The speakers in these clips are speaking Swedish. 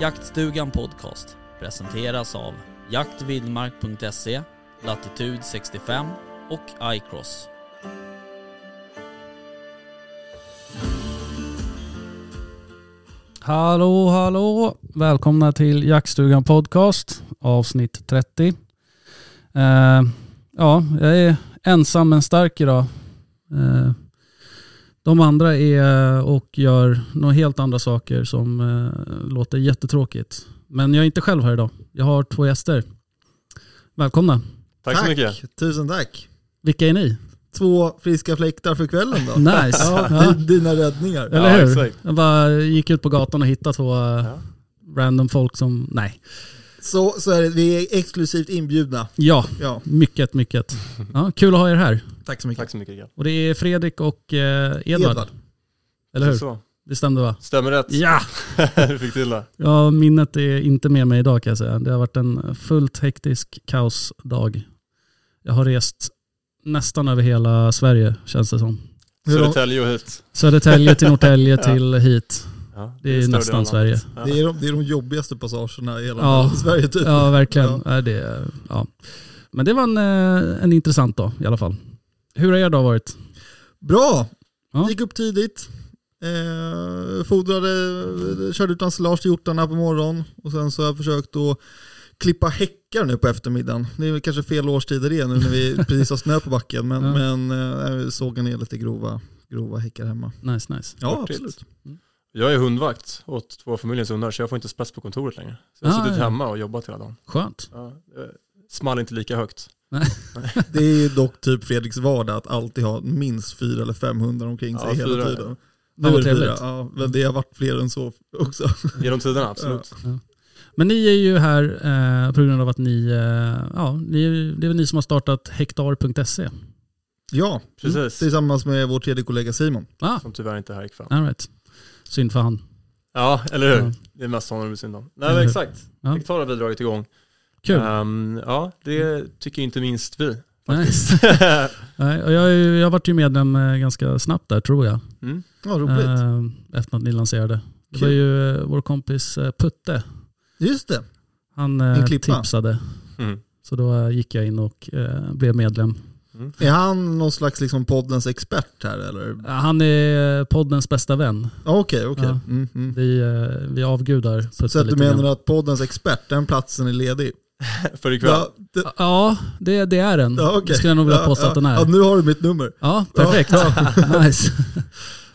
Jaktstugan Podcast presenteras av jaktvildmark.se, Latitude 65 och iCross. Hallå, hallå! Välkomna till Jaktstugan Podcast, avsnitt 30. Uh, eh, ja, jag är ensam men stark idag. Uh, de andra är och gör några helt andra saker som eh, låter jättetråkigt. Men jag är inte själv här idag. Jag har två gäster. Välkomna. Tack, så mycket. Tusen tack. Vilka är ni? Två friska fläktar för kvällen då. Nice. Ja, Ja. di- Dina räddningar. Eller Ja, hur? exakt. Jag bara gick ut på gatan och hittade två eh, Ja. random folk som, nej. Så, så är det, vi är exklusivt inbjudna. Ja, Ja, mycket, mycket. Ja, kul att ha er här. tack så mycket. Tack så mycket. Och det är Fredrik och eh, Edvard. Edvard. Eller hur? Så. Det stämde va? Stämmer rätt. Ja! du fick till det. ja! Minnet är inte med mig idag kan jag säga. Det har varit en fullt hektisk kaosdag. Jag har rest nästan över hela Sverige känns det som. Södertälje och hit. Södertälje till Norrtälje till hit. Ja, Det är större nästan delen av Sverige. Ja. Det är, de, det är de jobbigaste passagerna i hela Ja. Sverige typ. Ja, verkligen. Ja. Det, ja. Men det var en, eh, en intressant dag i alla fall. Hur har er dag varit? Bra! Ja. Gick upp tidigt. Eh, fodrade, körde ut ensilage till hjortarna på morgonen. Och sen så har jag försökt att klippa häckar nu på eftermiddagen. Det är väl kanske fel årstider det är nu när vi precis har snö på backen. Men, Ja. men eh, jag såg ner lite grova, grova häckar hemma. Nice, nice. Ja, Hurtigt. absolut. Jag är hundvakt åt två familjens hundar så jag får inte spets på kontoret längre. Så jag har Ah, suttit ja. hemma och jobbat hela dagen. Skönt. Ja, small inte lika högt. Det är ju dock typ Fredriks vardag att alltid ha minst fyra eller fem hundar omkring sig Ja, hela fyra. tiden. Nu är det fyra. Ja, men det har varit fler än så också. Genom tiderna, absolut. Men ni är ju här eh, på grund av att ni, eh, ja, ni, det är väl ni som har startat hektar.se. Ja, Precis. tillsammans med vår tredje kollega Simon. Ah, Som tyvärr inte är här ikväll. all right. Synd för han. Ja, eller hur? Ja. Det är mest honom det blir synd om. Nej men exakt. Ja. Hektar har vi dragit igång. Kul. Ehm, ja, det tycker inte minst vi. Nej. Faktiskt. Nej, och jag, jag varit ju medlem eh, ganska snabbt där tror jag. mm. Ja, roligt. Eh, efter att ni lanserade. Det var ju eh, vår kompis eh, Putte. Just det. Han tipsade. Mm. Så då gick jag in och blev medlem. Mm. Är han någon slags liksom poddens expert här eller? Han är poddens bästa vän. Okej, okej. Ja. Mm, mm. Vi, eh, vi avgudar Så att du menar grann. att poddens expert, den platsen är ledig? För ikväll. Ja, det, Ja, det, det är den. ja, okej. Det skulle jag nog vilja Ja, påstå ja. att den är. Ja, nu har du mitt nummer. Ja, perfekt. nice.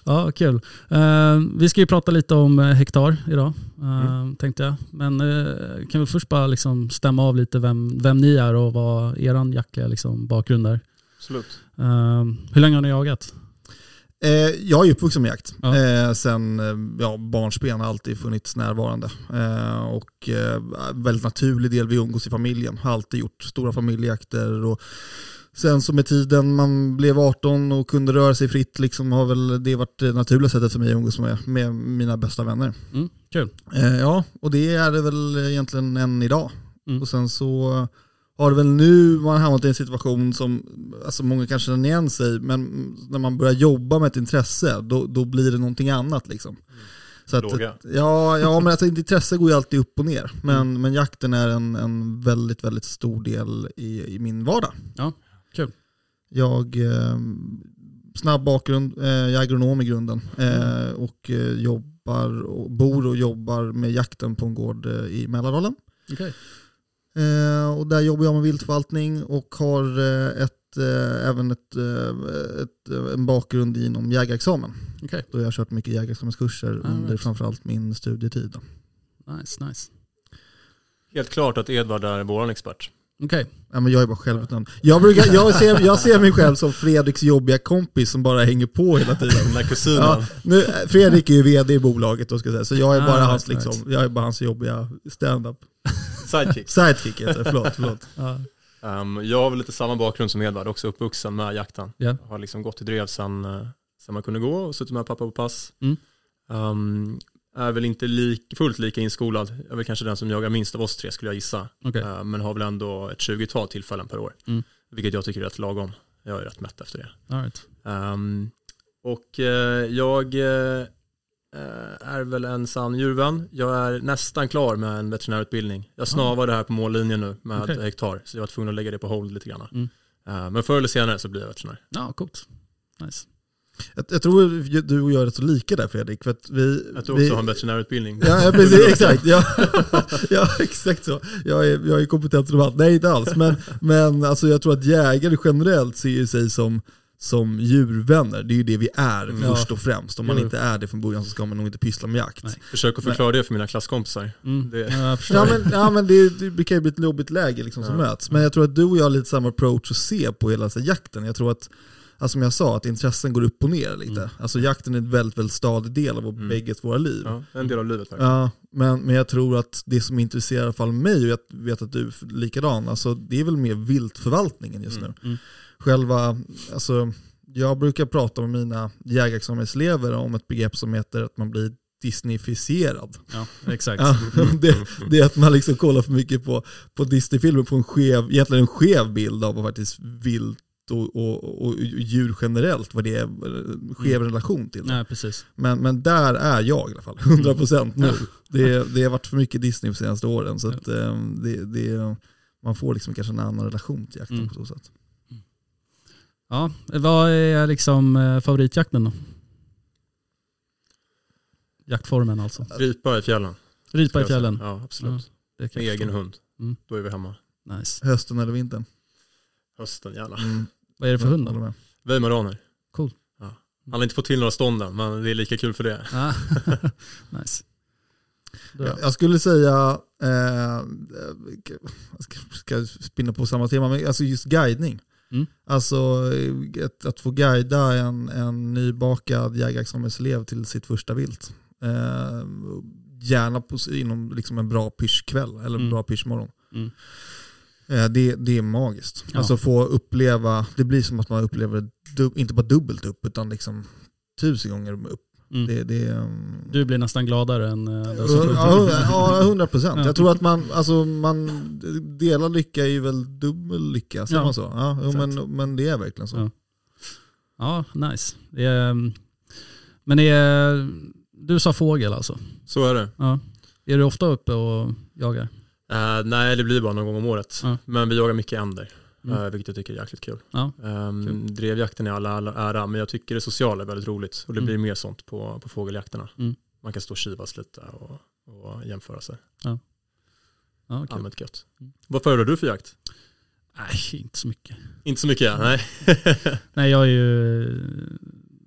Ja, kul. Eh, vi ska ju prata lite om eh, hektar idag, eh, tänkte jag. Men uh, kan vi först bara liksom stämma av lite vem, vem ni är och vad er jaktliga liksom, bakgrund är. Absolut. Eh, hur länge har ni jagat? Eh, jag är uppvuxen med jakt. Ja. Eh, sen eh, ja, barnsben har alltid funnits närvarande. Eh, och eh, väldigt naturlig del, vi umgås i familjen. Har alltid gjort stora familjejakter. Och sen så med tiden man blev 18 och kunde röra sig fritt liksom, har väl det varit det naturliga sättet för mig att umgås med, med mina bästa vänner. Mm, kul. Eh, ja, och det är det väl egentligen än idag. Mm. Och sen så har det väl nu man hamnat i en situation som alltså många kanske känner igen sig, men när man börjar jobba med ett intresse, då, då blir det någonting annat liksom. Så att, Låga. ja, ja, men alltså, intresse går ju alltid upp och ner. Men, men jakten är en, en väldigt, väldigt stor del i, i min vardag. Ja, kul. Jag, eh, snabb bakgrund, eh, jag är agronom i grunden eh, och eh, jobbar och bor och jobbar med jakten på en gård eh, i Mälardalen. Okay. Eh, och där jobbar jag med viltförvaltning och har eh, ett, eh, även ett, eh, ett, en bakgrund inom jägarexamen. Okay. Då jag har kört mycket jägarexamenskurser Ah, under right. framförallt min studietid. Då. Nice, nice. Helt klart att Edvard är vår expert. Okej. Ja, men jag är bara självutnämnd. Jag, brukar, jag, ser, jag ser mig själv som Fredriks jobbiga kompis som bara hänger på hela tiden. Den där kusinen. Ja, nu, Fredrik är ju vd i bolaget då ska jag säga, så jag är Ah, bara, right, hans, liksom, jag är bara hans jobbiga stand-up. Sidekick. Sidekick heter det, förlåt. förlåt. Ja. Um, jag har väl lite samma bakgrund som Edvard, också uppvuxen med jakten. Ja. Har liksom gått i drev sen, eh, sen man kunde gå och suttit med pappa på pass. Mm. Um, är väl inte lik, fullt lika inskolad. Jag är väl kanske den som jagar minst av oss tre skulle jag gissa. Okej. Uh, men har väl ändå ett 20-tal tillfällen per år. Mm. Vilket jag tycker är rätt lagom. Jag är rätt mätt efter det. All right. Um, och eh, jag eh, är väl en sann djurvän. Jag är nästan klar med en veterinärutbildning. Jag snavade här på mållinjen nu med Okej. hektar, så jag var tvungen att lägga det på hold lite grann. Mm. Eh, men förr eller senare så blir jag veterinär. Ja, coolt. Nice. Jag, jag tror du och jag är rätt så lika där Fredrik. För att vi, Jag tror vi, också har en veterinärutbildning. Ja, ja precis, exakt. Ja, ja, exakt så. Jag är, jag är kompetent som allt. Nej, inte alls. Men, men alltså, jag tror att jägare generellt ser sig som, som djurvänner. Det är ju det vi är Mm. först och främst. Om man inte är det från början så ska man nog inte pyssla med jakt. Nej. Försök att förklara det för mina klasskompisar. Mm. Det- Ja. Ja men, ja, men det, det brukar ju bli ett jobbigt läge liksom, som Ja. möts. Men jag tror att du och jag har lite samma approach att se på hela så här, jakten. Jag tror att, alltså, som jag sa, att intressen går upp och ner lite. Mm. Alltså jakten är en väldigt, väldigt stadig del av Mm. bägges våra liv. Ja, en del av livet verkligen. Ja, men, men jag tror att det som intresserar i alla fall mig, och jag vet att du är likadan, alltså, det är väl mer viltförvaltningen just Mm. nu. Mm. Själva, alltså, jag brukar prata med mina jägarexamenselever om ett begrepp som heter att man blir Disneyfierad. Ja, exakt. Ja, det, det är att man liksom kollar för mycket på, på Disney-filmer på en skev, egentligen en skev bild av vad faktiskt vilt och, och, och djur generellt, vad det är en skev relation till. det. Nej, precis. Men, men där är jag i alla fall, 100% nu. Det, det har varit för mycket Disney de senaste åren så att, eh, det, det, man får liksom kanske en annan relation till jakten Mm. på så sätt. Ja, vad är liksom eh, favoritjakten då? Jaktformen alltså. Ripa i fjällen. Ripa i jag fjällen. Ja, absolut. Det kan Med jag egen hund. Mm. Då är vi hemma. Nice. Hösten eller vintern. Hösten gärna. Mm. Vad är det för hund då? Weimaraner. Cool. Ja. Han har inte fått till några stånd än, men det är lika kul för det. Ah. nice. Jag, jag skulle säga, eh, jag ska, ska spinna på samma tema, men alltså just guidning. Mm. Alltså eh, att, få guida en, en nybakad jägarexamenselev till sitt första vilt. Eh, gärna på, inom liksom en bra pyrschkväll eller en Mm. bra pyrschmorgon. Mm. Eh, det, det är magiskt. Ja. Alltså få uppleva, det blir som att man upplever inte bara dubbelt upp utan liksom tusen gånger upp. Mm. Det, det, um, Du blir nästan gladare än eh, den som Ja, hundra procent. Ja. Jag tror att man, alltså, man delar lycka är ju väl dubbel lycka, säger Ja, man så? Ja, men, men det är verkligen så. Ja. Ja, nice. Det är, mm, men det är, du sa fågel alltså? Så är det. Ja. Är du ofta uppe och jagar? Eh, nej, det blir bara någon gång om året. Men vi jagar mycket änder, Mm. eh, vilket jag tycker är jäkligt kul. Ja, Um, kul. drevjakten är all alla ära, men jag tycker det sociala är väldigt roligt. Och det Mm. blir mer sånt på, på fågeljakterna. Mm. Man kan stå och kivas lite och, och jämföra sig. Ja, kul. Allmänt gött. Mm. Vad föredrar du för jakt? Nej, inte så mycket. Inte så mycket, nej. Nej, jag är ju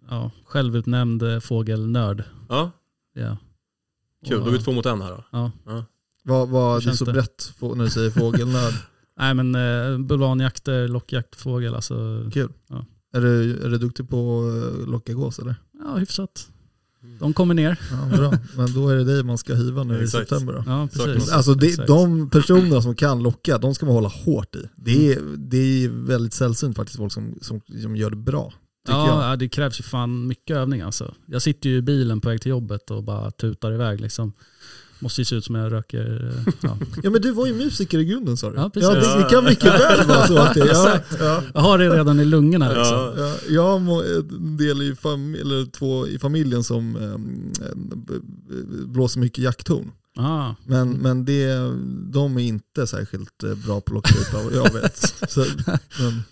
ja, självutnämnd eh, fågelnörd. ja, Ja. kul. Och- Då är vi två mot en här då. Ja. Vad, vad, Hur det är så det? brett när du säger fågelnörd. Nej men eh, bulvanjakter, lockjakt, fågel alltså. Kul. Ja. Är, du, är du duktig på att locka gås eller? Ja hyfsat. De kommer ner. Ja, bra. Men då är det dig man ska hiva nu i september då. Ja precis. Alltså det, de personerna som kan locka, de ska man hålla hårt i. Det är, det är väldigt sällsynt faktiskt folk som, som, som gör det bra. Jag. Ja, ja, det krävs ju fan mycket övning alltså. Jag sitter ju i bilen på väg till jobbet och bara tutar iväg liksom. Måste ju se ut som jag röker. eh, Ja. Ja men du var ju musiker i grunden sa du. Ja, precis. det, det kan mycket väl vara så att det ja, ja. Jag har det redan i lungorna liksom. Ja. Ja, jag har en del i eller två i familjen som um, blåser mycket jakttorn. Ah, Men, men det, de är inte särskilt eh, bra på att locka ut vad jag vet. Så, men,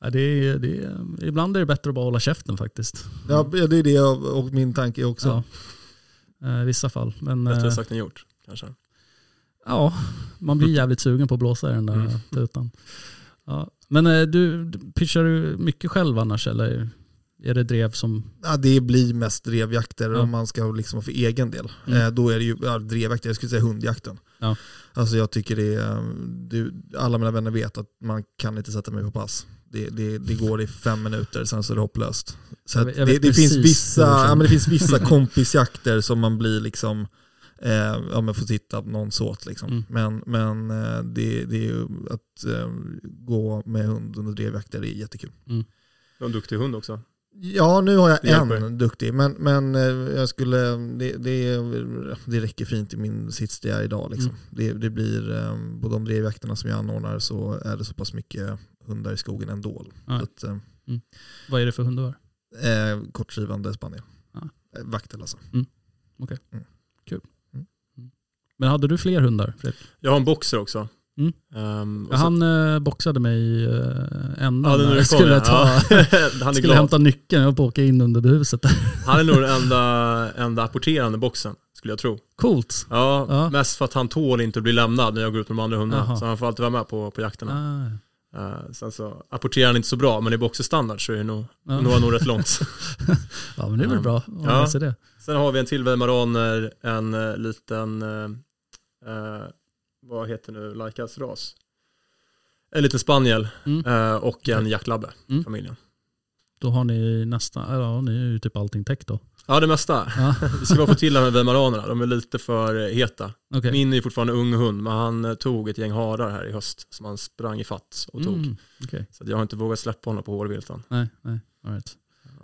ja, det är, det är, ibland är det bättre att bara hålla käften faktiskt. ja, det är det jag, och min tanke också. Ja. Eh, I vissa fall. Men Bättre eh, sagt än gjort, kanske. ja, man blir jävligt sugen på att blåsa i den där Mm. tutan. Ja. Men eh, du, pitchar du mycket själv annars eller är det drev som... Ja, det blir mest drevjakter Ja. om man ska liksom för egen del. Mm. Då är det ju ja, drevjakter, jag skulle säga hundjakten. Ja. Alltså jag tycker det är, du, alla mina vänner vet att man kan inte sätta mig på pass. Det, det, det går i fem minuter, sen så är det hopplöst. Så Jag att vet- jag det, vet det, finns vissa, ja, men det finns vissa kompisjakter som man blir liksom, eh, ja men får titta på någon såt liksom. Mm. Men, men eh, det, det är ju att eh, gå med hund under drevjakter är jättekul. Du har en duktig hund också. Ja, nu har jag Det en duktig, men, men eh, jag skulle, det, det, det räcker fint i min sits där jag är idag. Liksom. Mm. Det, det blir, eh, på de drevjakterna som jag anordnar så är det så pass mycket hundar i skogen ändå. Ja. Så att, eh, Vad är det för hund du har? eh, kortdrivande spaniel. Ja. Eh, Vaktel alltså. Men hade du fler hundar Fredrik? Jag har en boxer också. Mm. Och Ja, han eh, boxade mig uh, ändan Ja, när jag skulle, ja. ta, han är skulle hämta nyckeln. Att åka in under huset. Han är nog den enda, enda apporterande boxen, skulle jag tro. Coolt. Ja, Ja. mest för att han tål inte att bli lämnad när jag går ut med de andra hundarna. Så han får alltid vara med på, på jakterna. Ah, Eh, sen så apporterar han inte så bra, men i boxerstandard så är det nog, ja. når han nog rätt långt. ja men det är väl Ja. bra att Ja. det. Sen har vi en till weimaraner, en eh, liten, eh, eh, vad heter nu, Laikas ras? En liten spaniel Mm. eh, och en jaktlabbe, Mm. familjen. Då har ni nästan, ja ni är ju typ allting täckt då. Ja, det mesta. Ja, Vi ska bara få till det här med weimaranerna, de är lite för heta. okej. Min är fortfarande ung hund, men han eh, tog ett gäng harar här i höst som han sprang i fatt och tog. Mm, okej. Så jag har inte vågat släppa honom på hårviltan. Nej, nej. All right.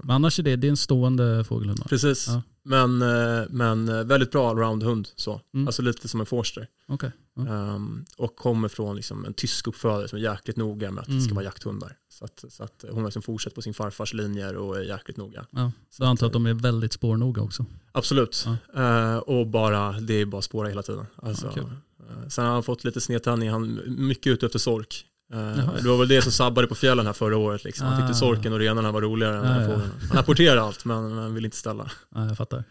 Men annars är det, det är en stående fågelhund? Precis, Ja. men, eh, men eh, väldigt bra allround-hund. Så. Mm. Alltså lite som en forster. Okej. Ja. Ehm, och kommer från liksom en tysk uppfödare som är jäkligt noga med att det ska Mm. vara jakthundar. Så att, så att hon liksom fortsätter på sin farfars linjer och är jäkligt noga. Ja. Så jag antar att de är väldigt spårnoga också. Absolut. Eh, och bara, det är bara spåra hela tiden. Alltså, Ja, eh, sen har han fått lite snedtändning, han är mycket ute efter sork. Eh, Jaha. det var väl det som sabbade på fjällen här förra året. Liksom. Han tyckte Ah. sorken och renarna var roligare än Ja, ja. fågeln. Han apporterar allt men han vill inte ställa. Ja, jag fattar.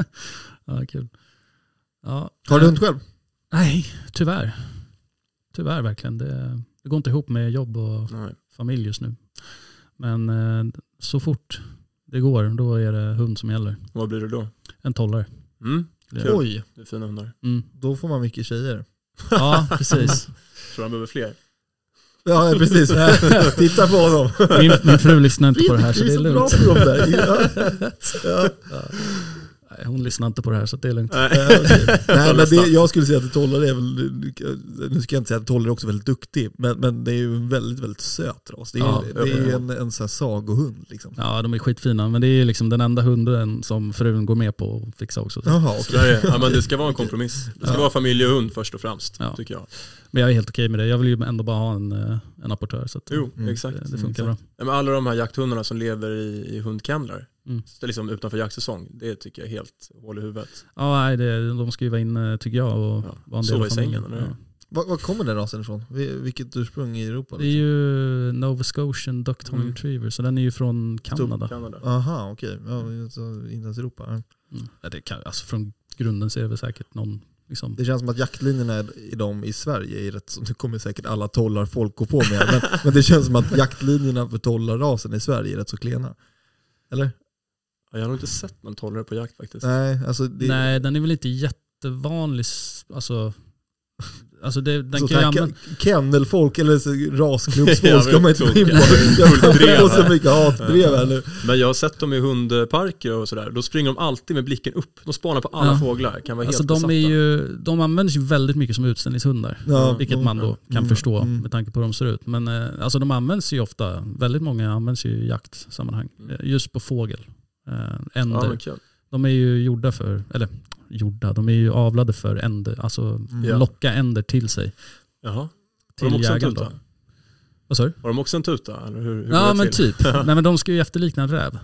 ja, kul. Ja, Har du eh, hund själv? Nej, tyvärr. Tyvärr verkligen. Det, det går inte ihop med jobb och Nej. Familj just nu. Men eh, så fort det går, då är det hund som gäller. Vad blir det då? En tollare. Mm, Det- Kul. Oj, det är fina hundar. Mm. då får man mycket tjejer. Ja, precis. Tror han behöver fler? Ja, precis. Titta på honom. Min, min fru lyssnar inte på det här så det är så bra lugnt. på dem där. Ja. Ja. Nej, hon lyssnar inte på det här så det är lugnt. Okej. Nej, men det, jag skulle säga att Tollare är väl, nu ska jag inte säga att Tollare är också väldigt duktig, men, men det är ju en väldigt, väldigt söt ras. Det är, Ja, ju, det är ju en, en sån här sagohund liksom. Ja, de är skitfina. Men det är liksom den enda hunden som frun går med på att fixa också. Jaha, Så där är det. Ja, men det ska vara en kompromiss. Det ska Ja. vara familjehund först och främst, Ja. tycker jag. Men jag är helt okej med det. Jag vill ju ändå bara ha en, eh, en apportör. Så att, Jo, Mm. exakt. det, det funkar bra. Ja, men alla de här jakthundarna som lever i, i hundkennlar, Mm. så liksom utanför jaktsäsong, det tycker jag är helt hål i huvudet. Ja, nej, det, de ska ju vara inne tycker jag och Ja. vara en del Sova i sängen, familjen. eller? Ja. Var, var kommer den rasen ifrån? Vi- Vilket ursprung i Europa? Det är Liksom? ju Nova Scotian Duck Tongue Mm. Retriever, så den är ju från Kanada. Kanada. Aha, okej. Ja, så Inlandseuropa. Ja. Mm. Ja, det kan, alltså från grunden så är det väl säkert någon liksom, Det känns som att jaktlinjerna i dem i Sverige är rätt så, nu kommer säkert alla tollar folk gå på med, men, men det känns som att jaktlinjerna för tollarrasen i Sverige är rätt så klena. Eller? Ja, Jag har nog inte sett någon tollare på jakt faktiskt. Nej, alltså det, Nej, den är väl inte jättevanlig. Alltså, alltså det, den så kan här använda... Kennelfolk eller rasklubbsfolk ska man inte fullt Jag får så mycket hatbrev här nu. Men jag har sett dem i hundparker och sådär. Då springer de alltid med blicken upp. De spanar på alla Ja. fåglar. Kan vara Alltså helt de, besatta. är ju, de används ju väldigt mycket som utställningshundar. Ja, Vilket man då kan mm, förstå mm. med tanke på hur de ser ut. Men eh, alltså de används ju ofta, väldigt många används ju i jaktsammanhang. Mm. Eh, Just på fågel. Eh, änder. Ja. De är ju gjorda för, eller gjorda, de är ju avlade för änder, alltså Mm. Ja. locka änder till sig. Jaha. Har Till de också en jägaren tuta? då. Vad sa du? Har de också en tuta? Eller hur, hur Ja det men till? typ. Nej men de ska ju efterlikna en räv.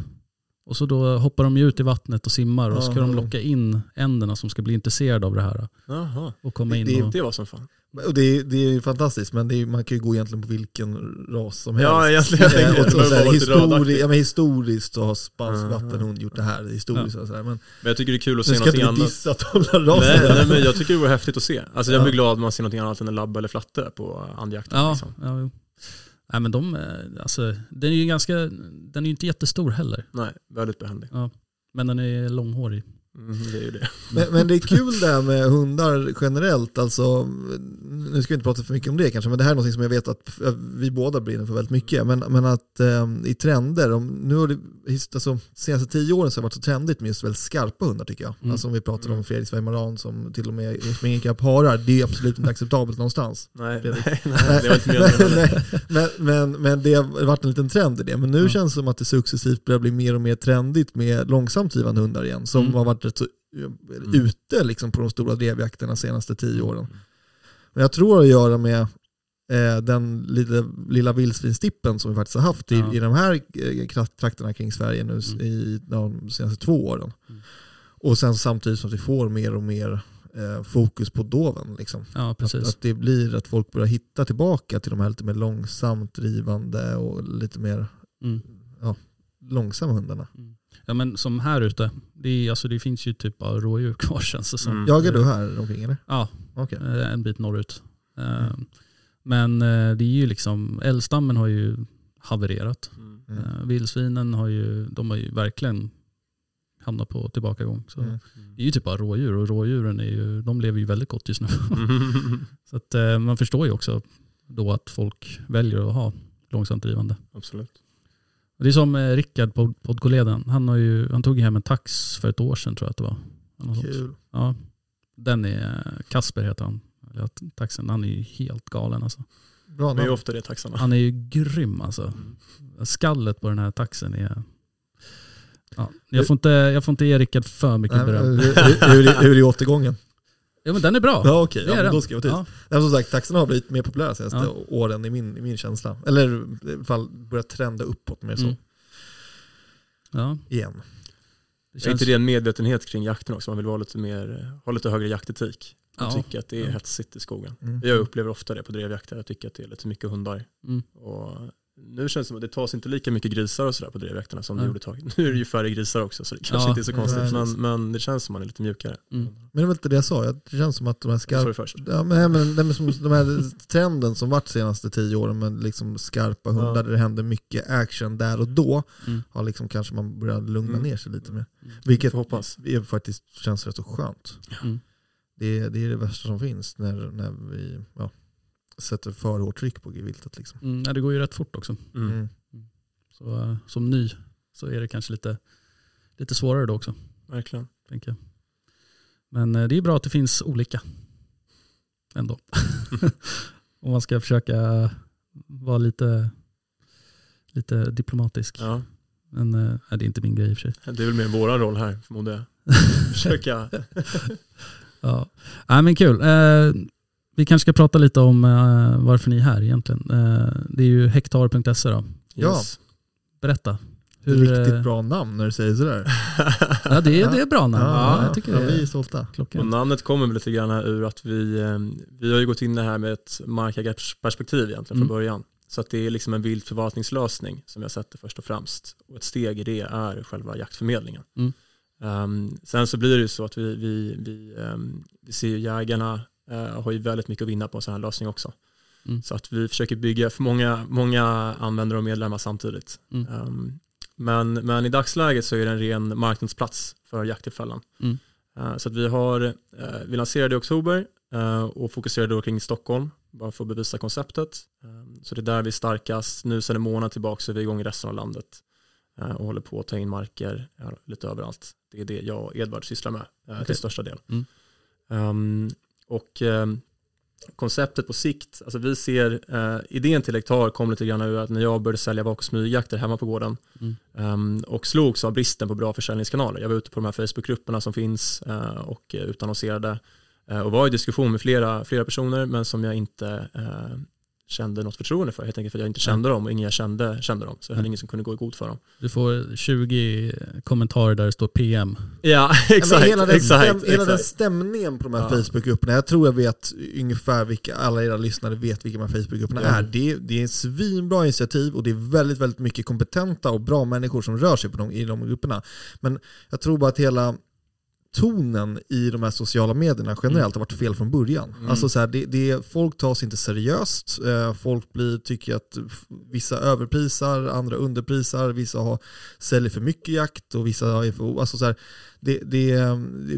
Och så då hoppar de ju ut i vattnet och simmar och så ska de locka in änderna som ska bli intresserade av det här. Jaha. Och komma in Det- och... Det var som fan. Och det, är, det är ju fantastiskt, men det är, man kan ju gå egentligen på vilken ras som helst. Ja, egentligen. Jag Eh, tänkte och så, så histori ja, men historiskt så har spansk Mhm. vattenhund gjort det här. Historiskt och så här. Men Men jag tycker det är kul att nu se ska någonting inte vi annat. dissa tollarrasen. Nej, nej, men jag tycker det vore häftigt att se. Alltså jag Ja. blir glad om man ser någonting annat än en labbe eller flatte på andjakten. Ja, Liksom. ja jo. Nej men de, eh, alltså, den är ju ganska, den är ju inte jättestor heller. Nej, väldigt behändig. Men den är långhårig. Mm, det är ju det. Men, men det är kul det här med hundar generellt. Alltså, nu ska vi inte prata för mycket om det kanske, men det här är något som jag vet att vi båda brinner för väldigt mycket. Men, men att eh, i trender, om, nu har det alltså, senaste tio åren så har det varit så trendigt med just väldigt skarpa hundar tycker jag. Mm. Alltså om vi pratar om Fredrik Sveimaran som till och med springer ikapp harar, det är absolut inte acceptabelt någonstans. Nej, nej, nej, det var inte. Nej, men, men, men det har varit en liten trend i det. Men nu Ja. känns det som att det successivt börjar bli mer och mer trendigt med långsamt drivande hundar igen. Som Mm. har varit rätt så eh, ute liksom, på de stora drevjakterna de senaste tio åren. Men jag tror att göra med eh, den lilla, lilla vildsvinstippen som vi faktiskt har haft i, Ja. i de här eh, trakterna kring Sverige nu Mm. i de senaste två åren. Mm. Och sen samtidigt som vi får mer och mer eh, fokus på doven. Liksom. Ja, Att, att det blir att folk börjar hitta tillbaka till de här lite mer långsamt drivande och lite mer Mm. långsamma hundarna. Ja men som här ute, det, är, alltså, det finns ju typ av rådjur kvar känns det som. Mm. Jagar du här omkring eller? Ja, Okej. eh, en bit norrut. Eh, Men eh, det är ju liksom, älgstammen har ju havererat. Mm. Mm. Vildsvinen har ju, de har ju verkligen hamnat på tillbakagång. Så Mm. Det är ju typ bara rådjur och rådjuren är ju, de lever ju väldigt gott just nu. Mm. Så att, man förstår ju också då att folk väljer att ha långsamt drivande. Absolut. Det är som eh, Rickard, pod- poddkollegan, han, har ju, han tog ju hem en tax för ett år sedan tror jag att det var. Kul. Ja, den är, Kasper heter han. Taxen, han är ju helt galen alltså. Bra Det är ju namn. ofta det taxarna. Han är ju grym alltså. Skallet på den här taxen är... Ja, jag, får inte, jag får inte ge Rickard för mycket beröm. hur, hur, hur är återgången? Ja men den är bra. Ja okej, det ja, är men då ska jag vara tyst. Ja. Som sagt, taxarna har blivit mer populära senaste Ja. åren i min, i min känsla. Eller i alla fall börjat trenda uppåt mer så. Mm. Ja, Igen. det Är känns, inte det en medvetenhet kring jakten också? Man vill vara lite mer, ha lite högre jaktetik. Man Ja. tycker att det är Ja. hetsigt i skogen. Mm. Jag upplever ofta det på drevjakter. Jag tycker att det är lite mycket hundar. Mm. Och nu känns det som att det tas inte lika mycket grisar och sådär på drevjakterna som det Nej. gjorde ett tag. Nu är det ju färre grisar också så det kanske Ja, inte är så konstigt. precis. Men, men det känns som att man är lite mjukare. Mm. Men det var inte det jag sa, det känns som att de här Det skarpa först. Ja, men, men, men som, de här trenden som varit senaste tio åren med liksom skarpa hundar Ja. där det händer mycket action där och då Mm. har liksom kanske man börjat lugna Mm. ner sig lite mer. Mm. Vilket hoppas. är faktiskt känns rätt så skönt. Mm. Det, är, det är det värsta som finns när, när vi ja, sätter för hårt tryck på viltet. Liksom. Mm, ja, det går ju rätt fort också. Mm. Mm. Så eh, som ny så är det kanske lite, lite svårare då också. Verkligen. Tänker jag. Men eh, det är bra att det finns olika. Ändå. Om man ska försöka vara lite, lite diplomatisk. Ja. Men eh, nej, det är inte min grej i och för sig. Det är väl mer våran roll här förmodar jag. Försöka. Ja. Nej, men kul. Vi kanske ska prata lite om eh, varför ni är här egentligen. Eh, det är ju hektar.se då. Ja. Yes. Berätta. Det är Hur, riktigt eh, bra namn när du säger sådär. Ja, det är, det är bra namn. Ja, jag tycker ja, vi är stolta. Och namnet kommer lite grann ur att vi, vi har ju gått in det här med ett markägarperspektiv egentligen Mm. från början. Så att det är liksom en viltförvaltningslösning som jag sätter först och främst. Och ett steg i det är själva jaktförmedlingen. Mm. Ehm, sen så blir det ju så att vi, vi, vi, ehm, vi ser ju jägarna eh, har ju väldigt mycket att vinna på en sån här lösning också. Mm. Så att vi försöker bygga för många, många användare och medlemmar samtidigt. Mm. Ehm, men, men i dagsläget så är det en ren marknadsplats för jakttillfällen. Mm. Eh, Så att vi har, eh, vi lanserade i oktober eh, och fokuserade då kring Stockholm, bara för att bevisa konceptet. Eh, Så det är där vi är starkast. Nu sedan en månad tillbaka så är vi igång i resten av landet och håller på att ta in marker lite överallt. Det är det jag och Edvard sysslar med Okej. till största del. Mm. Och ehm, konceptet på sikt, alltså vi ser, eh, idén till hektar kom lite grann ur att när jag började sälja vak och smygjakter hemma på gården Mm. ehm, och slogs av bristen på bra försäljningskanaler. Jag var ute på de här Facebookgrupperna som finns eh, och eh, utannonserade eh, och var i diskussion med flera, flera personer men som jag inte eh, kände något förtroende för, helt enkelt för att jag inte kände dem och ingen jag kände kände dem. Så jag hade Mm. ingen som kunde gå i god för dem. Du får 20 kommentarer där det står PM. Ja, exakt. men hela den, exakt, stäm, hela den exakt. stämningen på de här Ja. Facebookgrupperna, jag tror jag vet ungefär vilka, alla era lyssnare vet vilka de här Facebookgrupperna Ja. är. Det, är. det är en svinbra initiativ och det är väldigt, väldigt mycket kompetenta och bra människor som rör sig på de, i de grupperna. Men jag tror bara att hela tonen i de här sociala medierna generellt har varit fel från början. Mm. Alltså så här, det, det, folk tas inte seriöst, eh, folk blir, tycker att vissa överprisar, andra underprisar, vissa har, säljer för mycket jakt och vissa är för, alltså så här, det, det,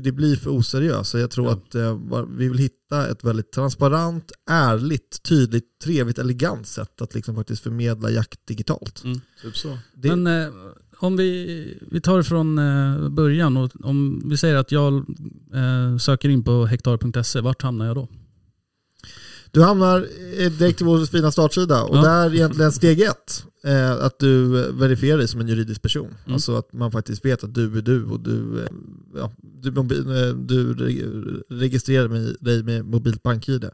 det- blir för oseriöst. Så jag tror Ja. att eh, vi vill hitta ett väldigt transparent, ärligt, tydligt, trevligt, elegant sätt att liksom faktiskt förmedla jakt digitalt. Mm. Typ så. Det, Men eh, om vi, vi tar det från eh, början och om vi säger att jag eh, söker in på hektar.se, vart hamnar jag då? Du hamnar eh, direkt till vår fina startsida och Ja. där är egentligen steg ett. Eh, att du verifierar dig som en juridisk person. Mm. Alltså att man faktiskt vet att du är du och du, eh, ja, du, eh, du re- registrerar med, dig med mobilt bank-id.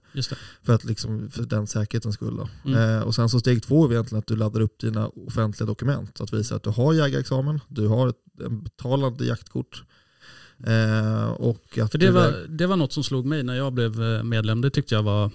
För, att liksom, för den säkerhetens skull. Då. Mm. Eh, och sen så steg två är egentligen att du laddar upp dina offentliga dokument. Att visa att du har jägarexamen, du har ett en betalande jaktkort. Eh, och att För det du var, det var något som slog mig när jag blev eh, medlem. Det tyckte jag var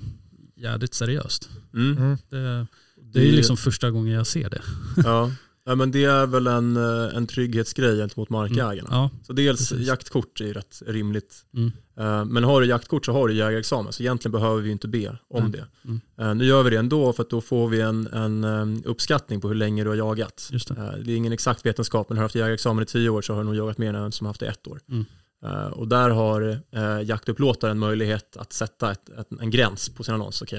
jävligt seriöst. Mm. Mm. Det, det är ju liksom första gången jag ser det. ja. ja, men det är väl en, eh, en trygghetsgrej gentemot markägarna. Ja, Så dels Precis. jaktkort är ju rätt rimligt. Mm. Eh, Men har du jaktkort så har du jägarexamen, så egentligen behöver vi inte be om Nej. det. Mm. Eh, Nu gör vi det ändå för att då får vi en, en uppskattning på hur länge du har jagat. det. Det är ingen exakt vetenskap, men har du haft jägarexamen i tio år så har du nog jagat mer än en som har haft det i ett år. Mm. Eh, Och där har eh, jaktupplåtaren möjlighet att sätta ett, ett, en gräns på sin annons. Att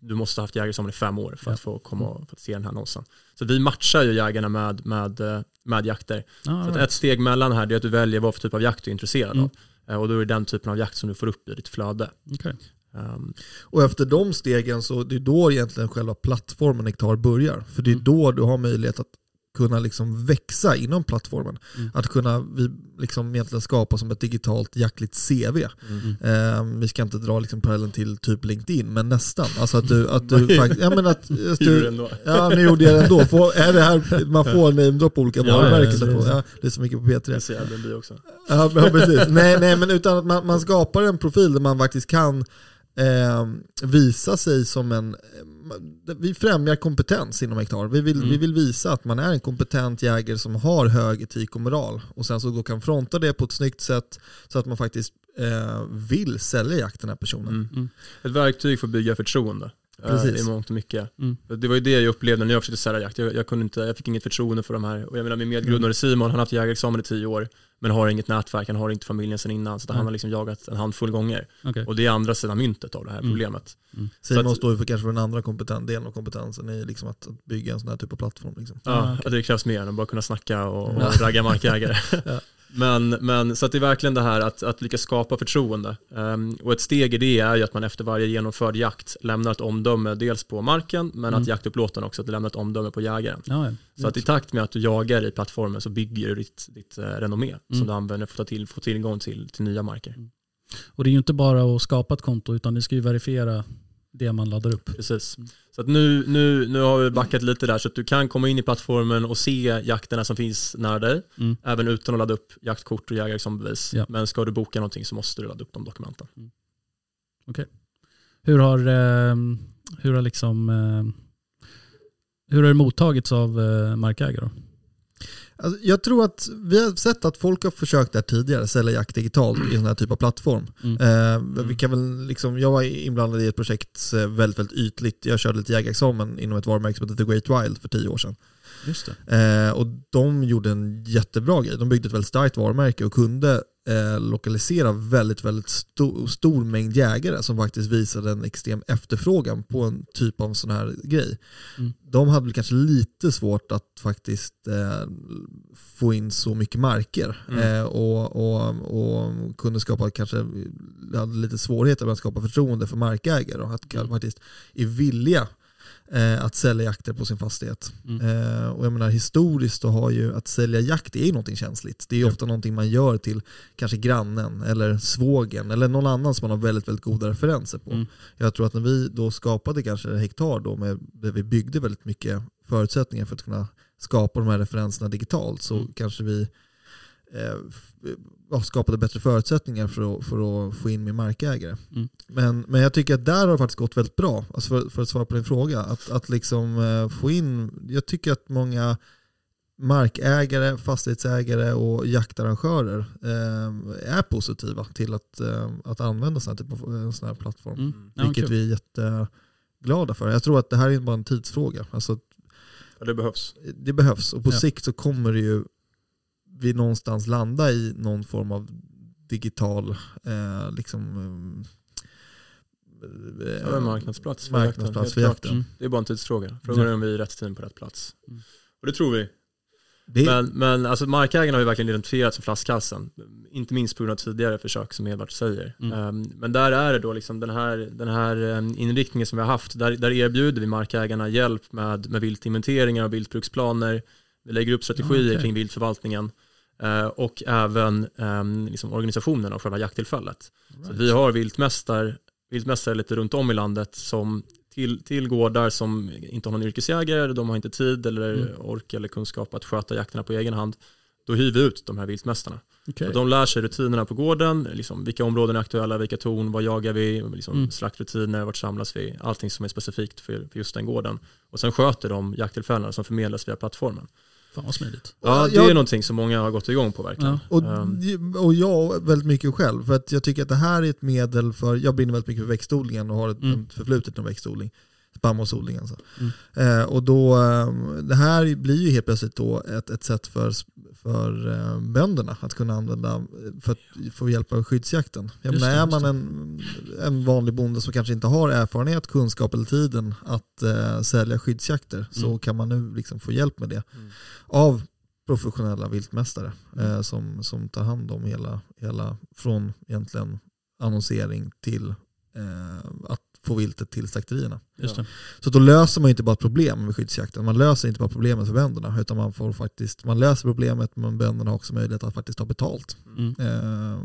du måste ha haft jägarexamen i fem år för Ja. att få komma och för att se den här annonsen. Så vi matchar ju jägarna med, med, eh, med jakter. Ja, Så att ett steg mellan här är att du väljer vad för typ av jakt du är intresserad Mm. av. Eh, Och då är det den typen av jakt som du får upp i ditt flöde. okej. Um, Och efter de stegen så det är då egentligen själva plattformen Hektar börjar. För det är Mm. då du har möjlighet att kunna liksom växa inom plattformen. Mm. Att kunna vi liksom egentligen skapa som ett digitalt jaktligt CV. mm. Eh, vi ska inte dra liksom parallellen till typ LinkedIn, men nästan. Alltså att du, att du faktiskt, ja men att, att du, ja nu gjorde jag det ändå. Får, är det här, man får namedroppa olika Ja, varumärken. ja, ja, det är så mycket på P3. Det ser Airbnb också. Ja, ja precis. Nej, nej men utan att man, man skapar en profil där man faktiskt kan eh, visa sig som en... Vi främjar kompetens inom Hektar. Vi vill, Mm. vi vill visa att man är en kompetent jägare som har hög etik och moral. Och sen så då kan fronta det på ett snyggt sätt så att man faktiskt eh, vill sälja jakt den här personen. Mm. Mm. Ett verktyg för att bygga förtroende. Eh, Precis. I mångt och mycket. Mm. Det var ju det jag upplevde när jag försökte sälja jakt. Jag, jag, kunde inte, jag fick inget förtroende för de här. Och jag menar min medgrundare Simon, han har haft jägarexamen i tio år. Men har inget nätverk, han har inte familjen sedan innan. Så att han har liksom jagat en handfull gånger. Okej. Och det är andra sidan myntet av det här Mm. problemet. Simon Så att- står ju för kanske för den andra kompeten- delen av kompetensen i liksom att, att bygga en sån här typ av plattform. Liksom. Ja, Ah, okej. att det krävs mer än att bara kunna snacka och, och ragga markägare. Ja. Men, men så att det är verkligen det här att, att lyckas skapa förtroende. Ehm, och ett steg i det är ju att man efter varje genomförd jakt lämnar ett omdöme dels på marken men Mm. att jaktupplåtaren också lämnar ett omdöme på jägaren. Ja. Så att i takt med att du jagar i plattformen så bygger du ditt, ditt eh, renommé Mm. som du använder för att till, få tillgång till, till nya marker. Och det är ju inte bara att skapa ett konto utan ni ska ju verifiera det man laddar upp. Precis. Mm. Så att nu, nu, nu har vi backat lite där så att du kan komma in i plattformen och se jakterna som finns nära dig. Mm. Även utan att ladda upp jaktkort och jägarexamensbevis. Ja. Men ska du boka någonting så måste du ladda upp de dokumenten. Hur har, eh, hur har liksom eh, hur har det mottagits av eh, markägare? Då? Alltså, jag tror att vi har sett att folk har försökt där tidigare, sälja jakt digitalt i sån här typ av plattform. Mm. Eh, vi kan väl liksom, jag var inblandad i ett projekt eh, väldigt, väldigt ytligt. Jag körde lite jägarexamen inom ett varumärke som heter The Great Wild för tio år sedan. Just det. Eh, och de gjorde en jättebra grej. De byggde ett väldigt starkt varumärke och kunde eh, lokalisera väldigt, väldigt sto- stor mängd jägare som faktiskt visade en extrem efterfrågan på en typ av sån här grej. Mm. De hade väl kanske lite svårt att faktiskt eh, få in så mycket marker Mm. eh, och, och, och kunde skapa kanske, hade lite svårigheter med att skapa förtroende för markägare och att Mm. faktiskt är villiga eh, att sälja jakter på sin fastighet. Mm. Eh, och jag menar historiskt så har ju att sälja jakt är ju någonting känsligt. Det är ju Ja. ofta någonting man gör till kanske grannen eller svågen eller någon annan som man har väldigt, väldigt goda referenser på. Mm. Jag tror att när vi då skapade kanske hektar då med, där vi byggde väldigt mycket förutsättningar för att kunna skapa de här referenserna digitalt så Mm. kanske vi eh, skapade bättre förutsättningar för att, för att få in mer markägare. Mm. Men, men jag tycker att där har det faktiskt gått väldigt bra, alltså för, för att svara på din fråga. Att, att liksom eh, få in, jag tycker att många markägare, fastighetsägare och jaktarrangörer eh, är positiva till att, eh, att använda sån här, typ av, en sån här plattform. Mm. Mm. Ja, vilket vi är jätteglada för. Jag tror att det här är bara en tidsfråga. Alltså, Ja, det behövs. det behövs och på Ja. sikt så kommer det ju vi någonstans landa i någon form av digital eh, liksom, eh, marknadsplats. för marknadsplats jakten. Mm. Det är bara en tidsfråga. Frågan är om vi är rätt team på rätt plats. Mm. Och det tror vi. Det, Men, men alltså markägarna har ju verkligen identifierat som flaskhalsen. Inte minst på grund av tidigare försök som Edvard säger. Mm. Ehm, men där är det då liksom den här, den här ehm, inriktningen som vi har haft. Där, där erbjuder vi markägarna hjälp med, med viltinventeringar och viltbruksplaner. Vi lägger upp strategier okej. kring viltförvaltningen. Eh, och även um, liksom organisationen av själva jakttillfället. Så vi har viltmästar, viltmästare lite runt om i landet som till, till gårdar som inte har någon yrkesjägare, de har inte tid eller Mm. ork eller kunskap att sköta jakterna på egen hand. Då hyr vi ut de här viltmästarna. Och de lär sig rutinerna på gården, liksom, vilka områden är aktuella, vilka torn, vad jagar vi, liksom, Mm. slaktrutiner, vart samlas vi, allting som är specifikt för, för just den gården. Och sen sköter de jakttillfällena som förmedlas via plattformen. Fan vad smidigt. Ja, det jag- är någonting som många har gått igång på verkligen. Ja. Och, Ehm. och jag väldigt mycket själv, för att jag tycker att det här är ett medel för, jag brinner väldigt mycket för växtodlingen och har ett, Mm. förflutet med växtodling. Spannmålsodling alltså. Mm. Eh, och då, eh, det här blir ju helt plötsligt då ett, ett sätt för, för eh, bönderna att kunna använda för att få hjälp av skyddsjakten. Jag menar, är man en, en vanlig bonde som kanske inte har erfarenhet, kunskap eller tiden att eh, sälja skyddsjakter så Mm. kan man nu liksom få hjälp med det Mm. av professionella viltmästare Mm. eh, som, som tar hand om hela, hela från egentligen annonsering till eh, att få viltet till slakterierna. Just det. Så då löser man ju inte bara problem med skyddsjakten, man löser inte bara problemet för bönderna utan man, får faktiskt, man löser problemet men bönderna har också möjlighet att faktiskt ta betalt Mm. eh,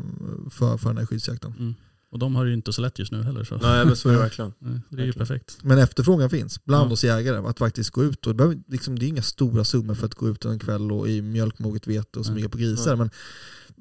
för, för den här skyddsjakten. Mm. Och de har ju inte så lätt just nu heller. Så. Nej men så är det verkligen. Nej, Det är ju Verkligen. perfekt. Men efterfrågan finns bland Ja. oss jägare att faktiskt gå ut och det, behöver, liksom, det är inga stora summor för att gå ut en kväll och i mjölkmoget vete och smyga på grisar men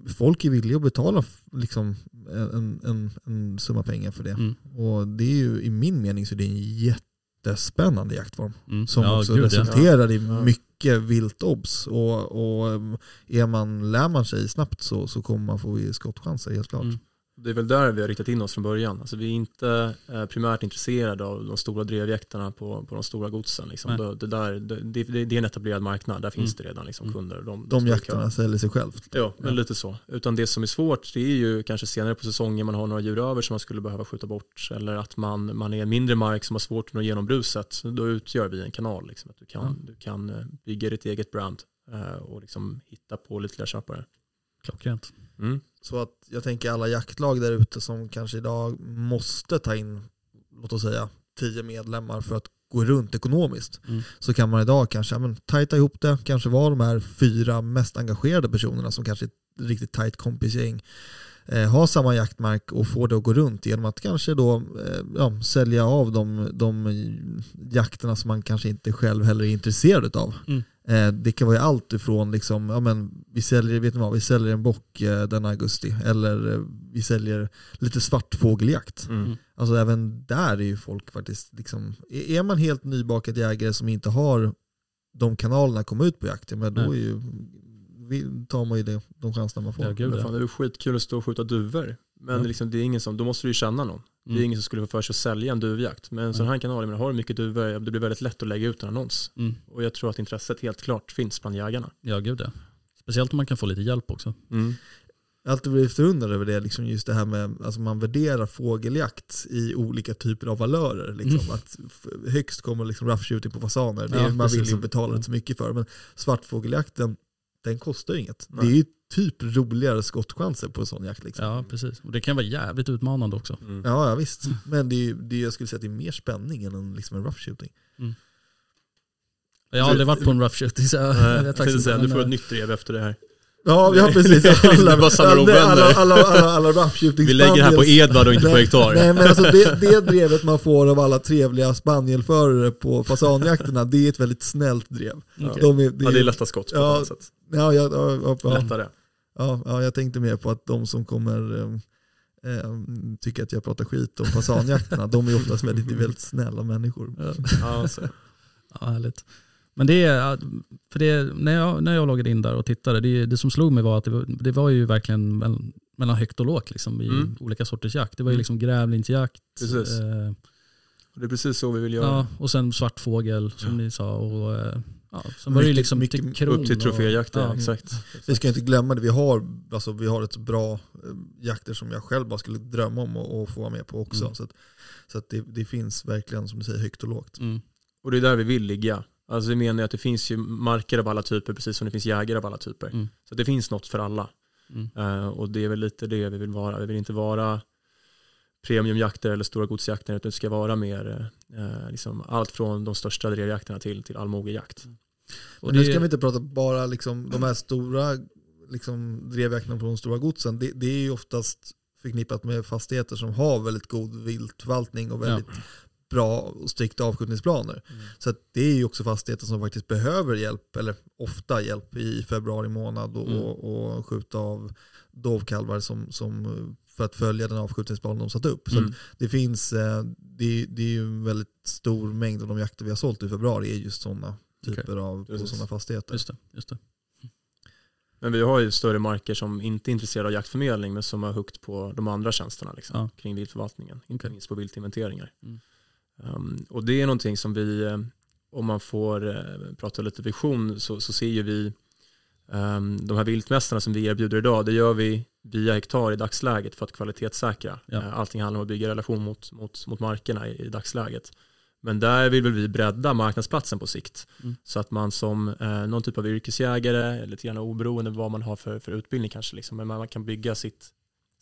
folk är villiga att betala liksom, en, en, en summa pengar för det. Mm. Och det är ju i min mening så är det en jättespännande jaktform Mm. som Ja, också gud, ja. resulterar i Ja. mycket viltobs och, och um, är man, lär man sig snabbt så, så kommer man få skottchanser helt klart. Mm. Det är väl där vi har riktat in oss från början. Alltså vi är inte eh, primärt intresserade av de stora drevjakterna på, på de stora godsen. Liksom. Det, det, där, det, det, det är en etablerad marknad, där finns Mm. det redan liksom Mm. kunder. De, De kö. säljer sig självt. Ja, men Ja. lite så. Utan det som är svårt det är ju kanske senare på säsongen man har några djur över som man skulle behöva skjuta bort. Eller att man, man är en mindre mark som har svårt att nå igenom bruset. Då utgör vi en kanal. Liksom, att du, kan, Ja. du kan eh, bygga ditt eget brand eh, och liksom hitta på lite fler köpare. Klockrent. Mm. Så att jag tänker alla jaktlag där ute som kanske idag måste ta in, låt oss säga, tio medlemmar för att gå runt ekonomiskt. Mm. Så kan man idag kanske ja, men, tajta ihop det, kanske vara de här fyra mest engagerade personerna som kanske är ett riktigt tajt kompisgäng. Eh, ha samma jaktmark och få det att gå runt genom att kanske då eh, ja, sälja av de, de jakterna som man kanske inte själv heller är intresserad av. Mm. Eh, det kan vara ju allt ifrån liksom, ja men vi säljer, vet ni vad, vi säljer en bock eh, den augusti eller eh, vi säljer lite svartfågeljakt. Mm. Alltså även där är ju folk faktiskt liksom, är är man helt nybakad jägare som inte har de kanalerna att komma ut på jakt, ja, men då är ju, tar man ju det, de chanserna man får. Ja, gud fan, det är skitkul att stå och skjuta duvor. Men Ja. liksom, det är ingen som, då måste du ju känna någon. Det är Mm. ingen som skulle få för sig att sälja en duvjakt. Men en sån här kanal, har du mycket duvor, det blir väldigt lätt att lägga ut en annons. Mm. Och jag tror att intresset helt klart finns bland jägarna. Ja, gud ja. Speciellt om man kan få lite hjälp också. Mm. Jag har alltid blivit förundrad över det, liksom just det här med alltså man värderar fågeljakt i olika typer av valörer. Liksom. Mm. Att högst kommer liksom rough shooting på fasaner, det är, Ja, man vill precis. ju betala inte så mycket för. Men svartfågeljakten, den kostar ju inget. Nej. Det är ju typ roligare skottchanser på en sån jakt. Liksom. Ja, precis. Och det kan vara jävligt utmanande också. Mm. Ja, ja visst. Men det är, ju- det är, jag skulle säga att det är mer spänning än en, liksom en rough shooting. Jag har aldrig varit på en rough shooting så jag, Nej, jag jag vet faktiskt inte. du får ett men, nytt drev efter det här. Ja, ja precis. Är bara samlar alla, alla, alla, alla, alla shooting Vi lägger det här på. Edvard och inte på Hektar. Nej men alltså det, det drevet man får av alla trevliga spanielförare på fasanjakterna, det är ett väldigt snällt drev. Okej. De är, det Ja, det är lätta skott på Ja. ett annat sätt. Ja, ja, ja, ja, ja, Lättare. ja, ja, jag tänkte mer på att de som kommer eh, tycker att jag pratar skit om fasanjakterna, de är oftast väldigt, väldigt snälla människor. Ja, Ja, så. ja, härligt. Men det är, för det, när, jag, när jag loggade in där och tittade, det, det som slog mig var att det var, det var ju verkligen mellan, mellan högt och lågt liksom, i Mm. olika sorters jakt. Det var ju Mm. liksom grävlinsjakt, Precis. eh, Och det är precis så vi vill göra. ja, och sen svartfågel som Ja. ni sa. Och, eh, ja, sen var det ju Mycket- liksom mycket till kron Upp till troféjakten, ja, exakt. Vi ska inte glömma det, vi har, alltså, vi har ett bra eh, jakter som jag själv bara skulle drömma om att att få vara med på också. Mm. Så, att, så att det, det finns verkligen som du säger högt och lågt. Mm. Och det är där vi vill ligga. Alltså vi menar ju att det finns ju marker av alla typer precis som det finns jägare av alla typer. Mm. Så det finns något för alla. Mm. Eh, och det är väl lite det vi vill vara. Vi vill inte vara premiumjakter eller stora godsjakter utan det ska vara mer eh, liksom allt från de största drevjakterna till, till allmogejakt. Och Och nu ska vi inte prata bara liksom, de här stora liksom, drevjakterna på de stora godsen. Det, det är ju oftast förknippat med fastigheter som har väldigt god viltförvaltning och väldigt bra och strikta avskjutningsplaner. Mm. Så att det är ju också fastigheter som faktiskt behöver hjälp, eller ofta hjälp i februari månad och, Mm. och, och skjuta av dovkalvar som, som, för att följa den avskjutningsplan de satt upp. Så Mm. att det finns, eh, det, det är ju en väldigt stor mängd av de jakter vi har sålt i februari är just sådana typer av på Precis. sådana fastigheter. Just det, just det. Men vi har ju större marker som inte är intresserade av jaktförmedling men som har hukt på de andra tjänsterna liksom, Ja. kring viltförvaltningen. Inte minst på viltinventeringar. Mm. Um, och det är någonting som vi, eh, om man får eh, prata lite vision, så, så ser ju vi um, de här viltmästarna som vi erbjuder idag, det gör vi via hektar i dagsläget för att kvalitetssäkra. Ja. Eh, Allting handlar om att bygga relation mot, mot, mot markerna i, i dagsläget. Men där vill väl vi bredda marknadsplatsen på sikt. Mm. Så att man som eh, någon typ av yrkesjägare, lite grann oberoende vad man har för, för utbildning kanske, liksom, men man kan bygga sitt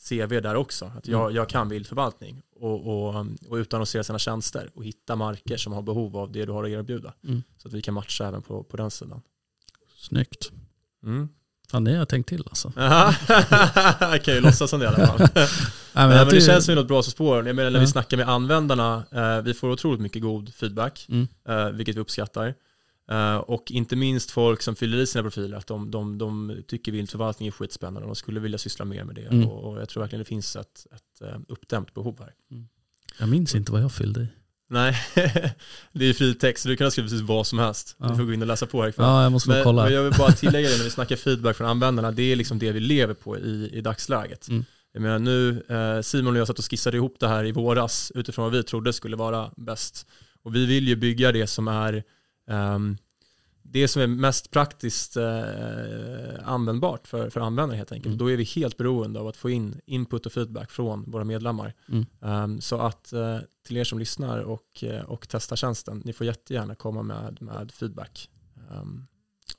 CV där också. Att jag, Mm. jag kan viltförvaltning och, och, och utannonsera sina tjänster och hitta marker som har behov av det du har att erbjuda. Mm. Så att vi kan matcha även på, på den sidan. Snyggt. Mm. Fan, ni har tänkt till alltså. jag kan ju låtsas som det i alla fall. Nej, men men jag det tycker- känns som något bra spår. Jag menar när vi Ja. snackar med användarna, eh, vi får otroligt mycket god feedback, Mm. eh, vilket vi uppskattar. Eh, och inte minst folk som fyller i sina profiler, att de, de, de tycker viltförvaltning är skitspännande och de skulle vilja syssla mer med det. Mm. Och, och jag tror verkligen det finns ett, ett eh, uppdämt behov här. Jag minns inte vad jag fyllde i. Nej, det är fri text, så du kan ha skrivit precis vad som helst. Ja. Du får gå in och läsa på här ikväll. Ja, jag måste Men, kolla. men jag vill bara tillägga det när vi snackar feedback från användarna, det är liksom det vi lever på i, i dagsläget. Mm. Jag menar nu, eh, Simon och jag satt och skissade ihop det här i våras utifrån vad vi trodde skulle vara bäst. Och vi vill ju bygga det som är det som är mest praktiskt eh, användbart för, för användare helt enkelt. Mm. Då är vi helt beroende av att få in input och feedback från våra medlemmar. Mm. Ehm, så att eh, till er som lyssnar och, eh, och testar tjänsten, ni får jättegärna komma med, med feedback. Ehm,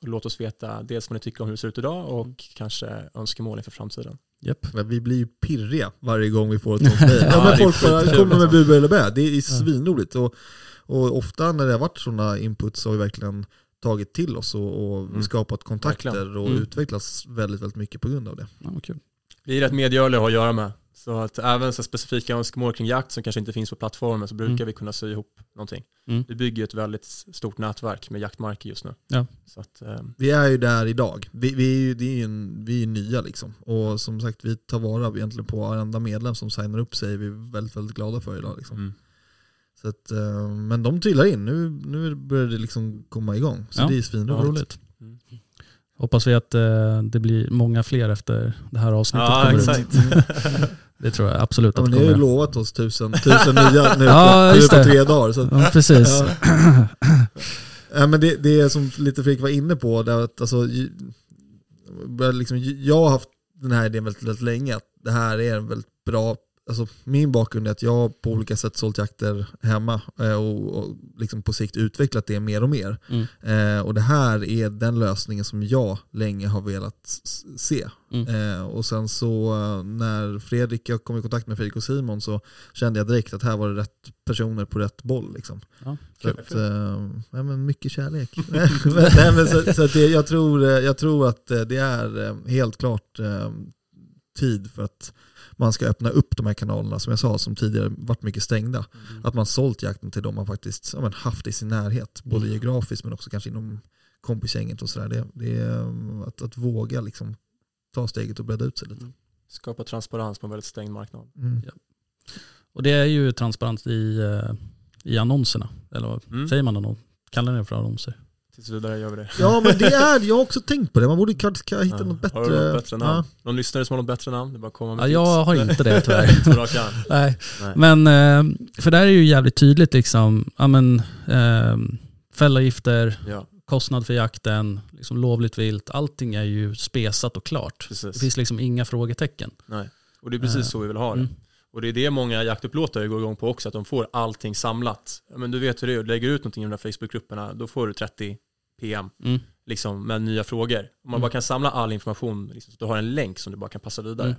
och låt oss veta dels vad ni tycker om hur det ser ut idag och Mm. kanske önskemål inför framtiden. Japp. Men vi blir ju pirriga varje gång vi får ett sånt mejl. Ja, ja, folk bara kommer med alltså. bu eller bä. Det är svinroligt. Och, och ofta när det har varit sådana input så har vi verkligen tagit till oss och, och Mm. skapat kontakter och Mm. utvecklats väldigt, väldigt mycket på grund av det. Ja, vad kul. Vi är rätt medgörliga att ha att göra med. Så att även så specifika önskemål kring jakt som kanske inte finns på plattformen så brukar Mm. vi kunna sy ihop någonting. Mm. Vi bygger ju ett väldigt stort nätverk med jaktmarker just nu. Ja. Så att, ehm, Vi är ju där idag. Vi, vi är ju, det är ju en, vi är nya liksom. Och som sagt, vi tar vara egentligen på varenda medlem som signar upp sig. Vi är väldigt, väldigt glada för idag. Liksom. mm. Så att, eh, men de trillar in. Nu, nu börjar det liksom komma igång. Så Ja. det är svinroligt. roligt. Mm. Hoppas vi att eh, det blir många fler efter det här avsnittet Ja, kommer exakt. ut. Det tror jag absolut Ja, att det ni har ju kommer. lovat oss tusen, tusen nya nu, Ja, på, nu på tre dagar. Så Ja, precis. Ja. Ja, men det, det är som lite Fredrik var inne på, det är att alltså, liksom, jag har haft den här idén väldigt, väldigt länge, att det här är en väldigt bra, alltså min bakgrund är att jag på olika sätt sålt jakter hemma eh, och, och liksom på sikt utvecklat det mer och mer. Mm. Eh, och det här är den lösningen som jag länge har velat se. Mm. Eh, och sen så eh, när Fredrik, jag kom i kontakt med Fredrik och Simon så kände jag direkt att här var det rätt personer på rätt boll. Liksom. Ja, Så att, eh, ja, men mycket kärlek. Nej, men så, så att det, jag, tror, eh, jag tror att det är helt klart tid för att man ska öppna upp de här kanalerna som jag sa, som tidigare varit mycket stängda. Att man sålt jakten till de man faktiskt ja, men haft i sin närhet, både Mm. geografiskt men också kanske inom kompisgänget och sådär. Det, det är eh, att, att våga liksom ta steget och bredda ut sig lite. Skapa transparens på en väldigt stängd marknad. Mm. Och det är ju transparent i, eh, i annonserna. Eller vad Mm. säger man annons? Kallar ni det för annonser? Tills vidare gör vi det. Ja men det är, jag har också tänkt på det, man borde kanske kan hitta Ja. något bättre. Har du något bättre namn? Ja. Någon lyssnare som har något bättre namn? Det bara komma med Ja, tips. jag har inte det tyvärr. Nej. Nej. Men, eh, för där är ju jävligt tydligt liksom, ja men, eh, fällavgifter, Ja, kostnad för jakten, liksom lovligt vilt, allting är ju spesat och klart. Det precis. finns liksom inga frågetecken. Nej. Och det är precis Eh, så vi vill ha det. Mm. Och det är det många jaktupplåtare går igång på också, att de får allting samlat. Men du vet hur det är, du lägger ut någonting i de där Facebookgrupperna, då får du 30 PM Mm. liksom, med nya frågor. Om man Mm. bara kan samla all information, liksom, så du har en länk som du bara kan passa vidare.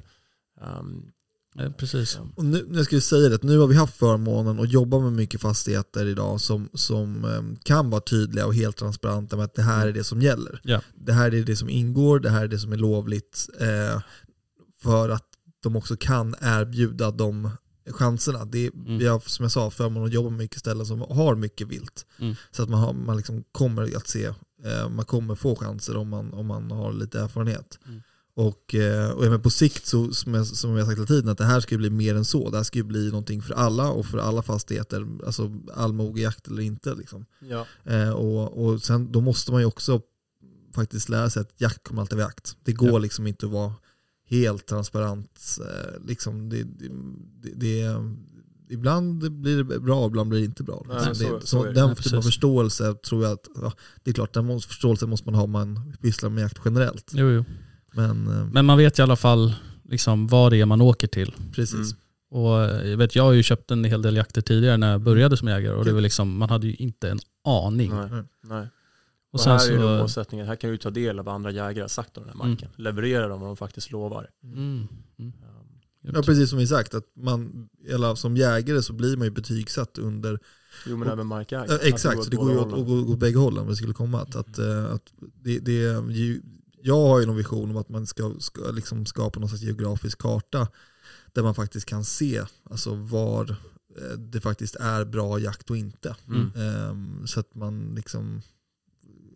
Um, Eh, precis. Och nu, jag skulle säga det, nu har vi haft förmånen att jobba med mycket fastigheter idag som, som eh, kan vara tydliga och helt transparenta med att det här är det som gäller. Ja. Det här är det som ingår, det här är det som är lovligt. Eh, för att de också kan erbjuda de chanserna. Det är, Mm. Vi har som jag sa förmånen att jobba med mycket ställen som har mycket vilt. Mm. Så att man, har, man liksom kommer att se, eh, man kommer få chanser om man, om man har lite erfarenhet. Mm. Och, eh, och ja, på sikt, så, som, jag, som jag sagt hela tiden, att det här ska ju bli mer än så. Det här ska ju bli någonting för alla och för alla fastigheter, alltså allmogejakt eller inte. Liksom. ja. Eh, och, och sen, då måste man ju också faktiskt lära sig att jakt kommer alltid vara jakt. Det går Ja. liksom inte att vara helt transparent. Eh, liksom det, det, det, det, ibland blir det bra, ibland blir det inte bra. Nej, Liksom så- det, så så den typen av förståelse tror jag att, ja, det är klart, den måste, förståelse måste man ha om man pysslar med jakt generellt. Jo, jo. Men eh, Men man vet i alla fall liksom vad det är man åker till. precis. Mm. Och eh, jag, vet, jag har ju köpt en hel del jakter tidigare när jag började som jägare och det var liksom, man hade ju inte en aning. Nej. Nej. Och Och sen här är ju så... målsättningen, här kan du ta del av vad andra jägare har sagt om den här marken. Leverera dem vad de faktiskt lovar. Mm. Mm. Um, Ja, precis som vi sagt, att man, eller som jägare så blir man ju betygsatt under Jo men Och- även markägare. Att exakt, så det går ju åt, åt, åt bägge hållen om det skulle komma. Att, att, eh, att det, det, är jag har ju någon vision om att man ska, ska liksom skapa någon slags geografisk karta där man faktiskt kan se alltså var eh, det faktiskt är bra jakt och inte. Mm. Ehm, så att man liksom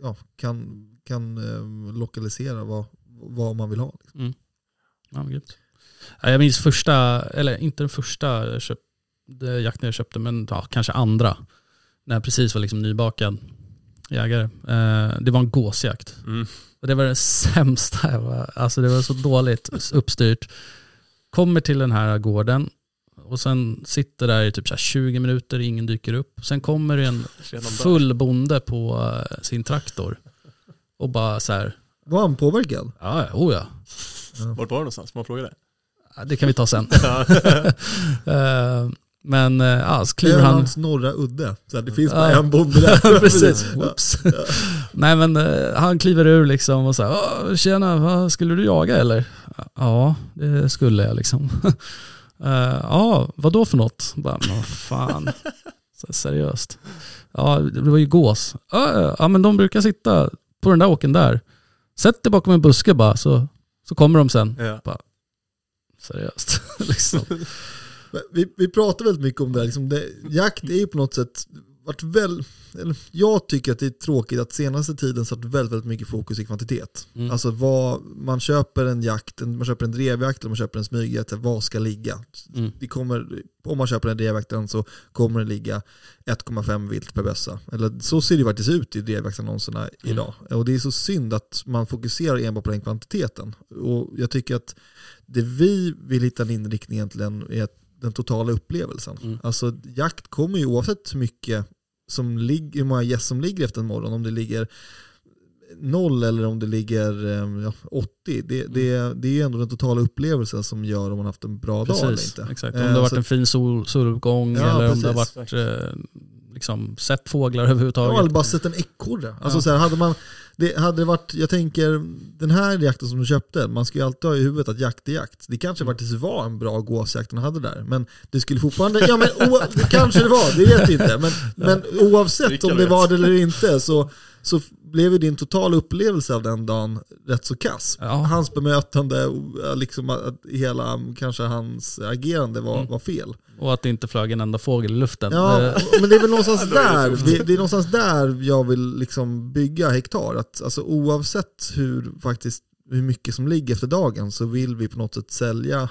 ja, kan, kan eh, lokalisera vad, vad man vill ha. Liksom. Mm. Ja, grymt. Ja, Jag minns första, eller inte den första köp, det jakten jag köpte, men ja, kanske andra. När jag precis var liksom nybakad jägare. Eh, det var en gåsjakt. Mm. Och det var det sämsta jag var. Alltså det var så dåligt uppstyrt. Kommer till den här gården och sen sitter där i typ så här 20 minuter, ingen dyker upp. Sen kommer det en full bonde på eh, sin traktor och bara så här, Var han påverkad? ja, oh ja, Vart var det någonstans? Får man fråga det? Det kan vi ta sen. Eh, Men eh, ja, så kliver han... hans norra udde. Så det finns bara Ja. en bonde där. Precis. Whoops. Nej men han kliver ur liksom och säger "Åh, tjena, skulle du jaga eller? Ja, det skulle jag liksom. Eh, Ja, vad då för något? Bara, vad fan. Så, seriöst. Ja, det var ju gås. Ja, ja, men de brukar sitta på den där åken där. Sätt dig bakom en buske bara så, så kommer de sen. Ja. Seriöst. liksom. Vi, vi pratar väldigt mycket om det här. Liksom det, jakt är ju på något sätt varit väl, eller jag tycker att det är tråkigt att senaste tiden det väldigt, väldigt mycket fokus i kvantitet. Mm. Alltså vad, man köper en jakt, en- man köper en drevjakt eller man köper en smygjakt, vad ska ligga? Mm. Det kommer, om man köper den drevjakten så kommer det ligga 1,5 vilt per bössa. Eller så ser det faktiskt ut i drevjaktsannonserna Mm. idag. Och det är så synd att man fokuserar enbart på den kvantiteten. Och jag tycker att det vi vill hitta en inriktning egentligen är att den totala upplevelsen. Mm. Alltså jakt kommer ju oavsett hur mycket som ligger, hur många gäss som ligger efter en morgon, om det ligger noll eller om det ligger eh, ja, 80. Det, det, det är ju ändå den totala upplevelsen som gör om man haft en bra dag eller Precis, inte. exakt. Eh, Om det har varit så- en fin sol, soluppgång Ja, eller om det har precis. varit eh, liksom, sett fåglar överhuvudtaget. eller bara sett en ekorre. Alltså Ja. så här, hade man, det hade det varit, jag tänker, den här jakten som du köpte, man ska ju alltid ha i huvudet att jakt är jakt. Det kanske Mm. faktiskt var en bra gåsjakt den hade där, men det skulle fortfarande, ja men o, det kanske det var, det vet vi inte. Men, men oavsett om det var det eller inte så, så blev ju din totala upplevelse av den dagen rätt så kass. Ja. Hans bemötande, liksom att hela, kanske hans agerande var, Mm. var fel. Och att det inte flög en enda fågel i luften. Ja, Eh, men det är väl någonstans där, det, det är någonstans där jag vill liksom bygga hektar. Att, alltså, oavsett hur, faktiskt, hur mycket som ligger efter dagen så vill vi på något sätt sälja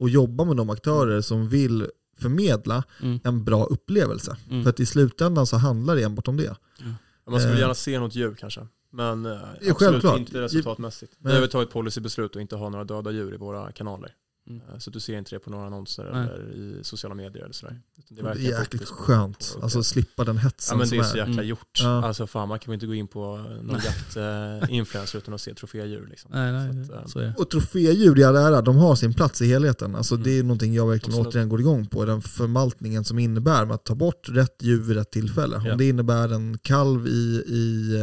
och jobba med de aktörer som vill förmedla Mm. en bra upplevelse. Mm. För att i slutändan så handlar det enbart om det. Ja. Man skulle Eh. gärna se något djur kanske. Men eh, absolut självklart. inte resultatmässigt. Men- Vi har tagit policybeslut att inte ha några döda djur i våra kanaler. Mm. Eh, Så du ser inte det på några annonser Nej. eller i sociala medier eller sådär. Utan Det är jäkligt skönt. på- Alltså slippa den hetsen Ja men det är så är. jäkla Mm. gjort. Ja. Alltså fan man kan ju inte gå in på någon jaktinfluencer utan att se trofédjur liksom. Nej, nej, Så att, eh, så är. Och trofédjur i all ära, de har sin plats i helheten. Alltså Mm. Det är någonting jag verkligen Absolut. återigen går igång på. Den förmaltningen som innebär med att ta bort rätt djur vid rätt tillfälle. Ja. Om det innebär en kalv i, i,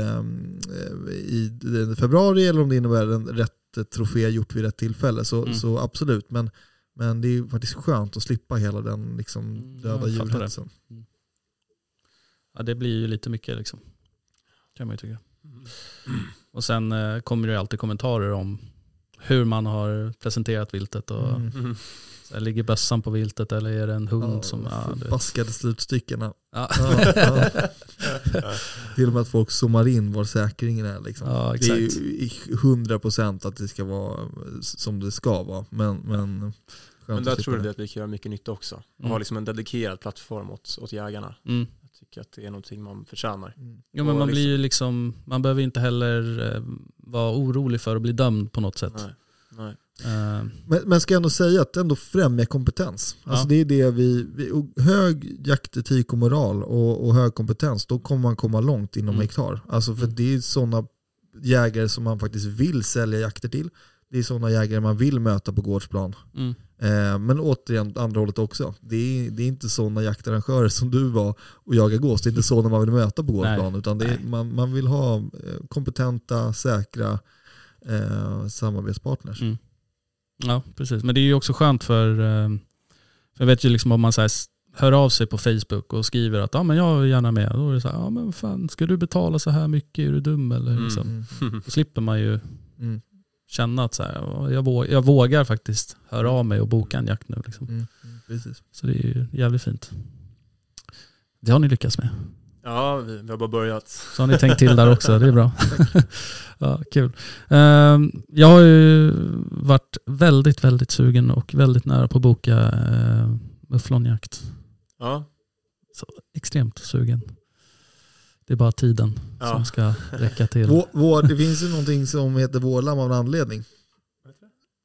i, i februari eller om det innebär en rätt trofé gjort vid rätt tillfälle så, Mm. så absolut. Men, men det är ju faktiskt skönt att slippa hela den liksom, Mm, döda jag fattar det. djurhetsen. Ja, det blir ju lite mycket liksom. Kan man ju tycka. mm. Och sen eh, kommer det ju alltid kommentarer om hur man har presenterat viltet. Och Mm. Mm. så här, Ligger bössan på viltet eller är det en hund Ja, som... Ja, förbaskade slutstyckena. Ja. Ja, ja. Till och med att folk zoomar in var säkringen är. Liksom. Ja, det är ju i 100% att det ska vara som det ska vara. Men, men, Men där tror jag att vi kan göra mycket nytta också. Och Mm. ha liksom en dedikerad plattform åt, åt jägarna. Mm. Jag tycker att det är någonting man förtjänar. Mm. Jo, men man blir liksom- ju liksom, man behöver inte heller eh, vara orolig för att bli dömd på något sätt. Nej. Nej. Eh, Men, men ska jag ändå säga att det ändå främjar kompetens. Alltså Ja. det är det vi, vi hög jaktetik och moral och, och hög kompetens, då kommer man komma långt inom Mm. hektar. Alltså för Mm. det är sådana jägare som man faktiskt vill sälja jakter till. Det är sådana jägare man vill möta på gårdsplan. mm. Eh, men återigen, andra hållet också. Det är, det är inte sådana jaktarrangörer som du var och jaga gås. Det är inte sådana man vill möta på gårdsplan. Utan det är, Nej. man, man vill ha eh, kompetenta, säkra eh, samarbetspartners. Mm. Ja, precis. Men det är ju också skönt för, eh, för jag vet ju liksom om man så hör av sig på Facebook och skriver att ja, men jag är gärna med. Då är det så här, ja men fan, ska du betala så här mycket? Är du dum eller? Mm. Liksom. Mm. Då slipper man ju Mm. känna att så här, ja, jag, vågar, jag vågar faktiskt höra av mig och boka en jakt nu. Liksom. Mm. Mm. Så det är ju jävligt fint. Det har ni lyckats med. Ja, vi, vi har bara börjat. Så har ni tänkt till där också, det är bra. ja, kul. Ehm, Jag har ju varit väldigt, väldigt sugen och väldigt nära på att boka uh, mufflonjakt. Ja, Så extremt sugen. Det är bara tiden Ja. som ska räcka till. Vår, vår, det finns ju någonting som heter vårlamm av en anledning.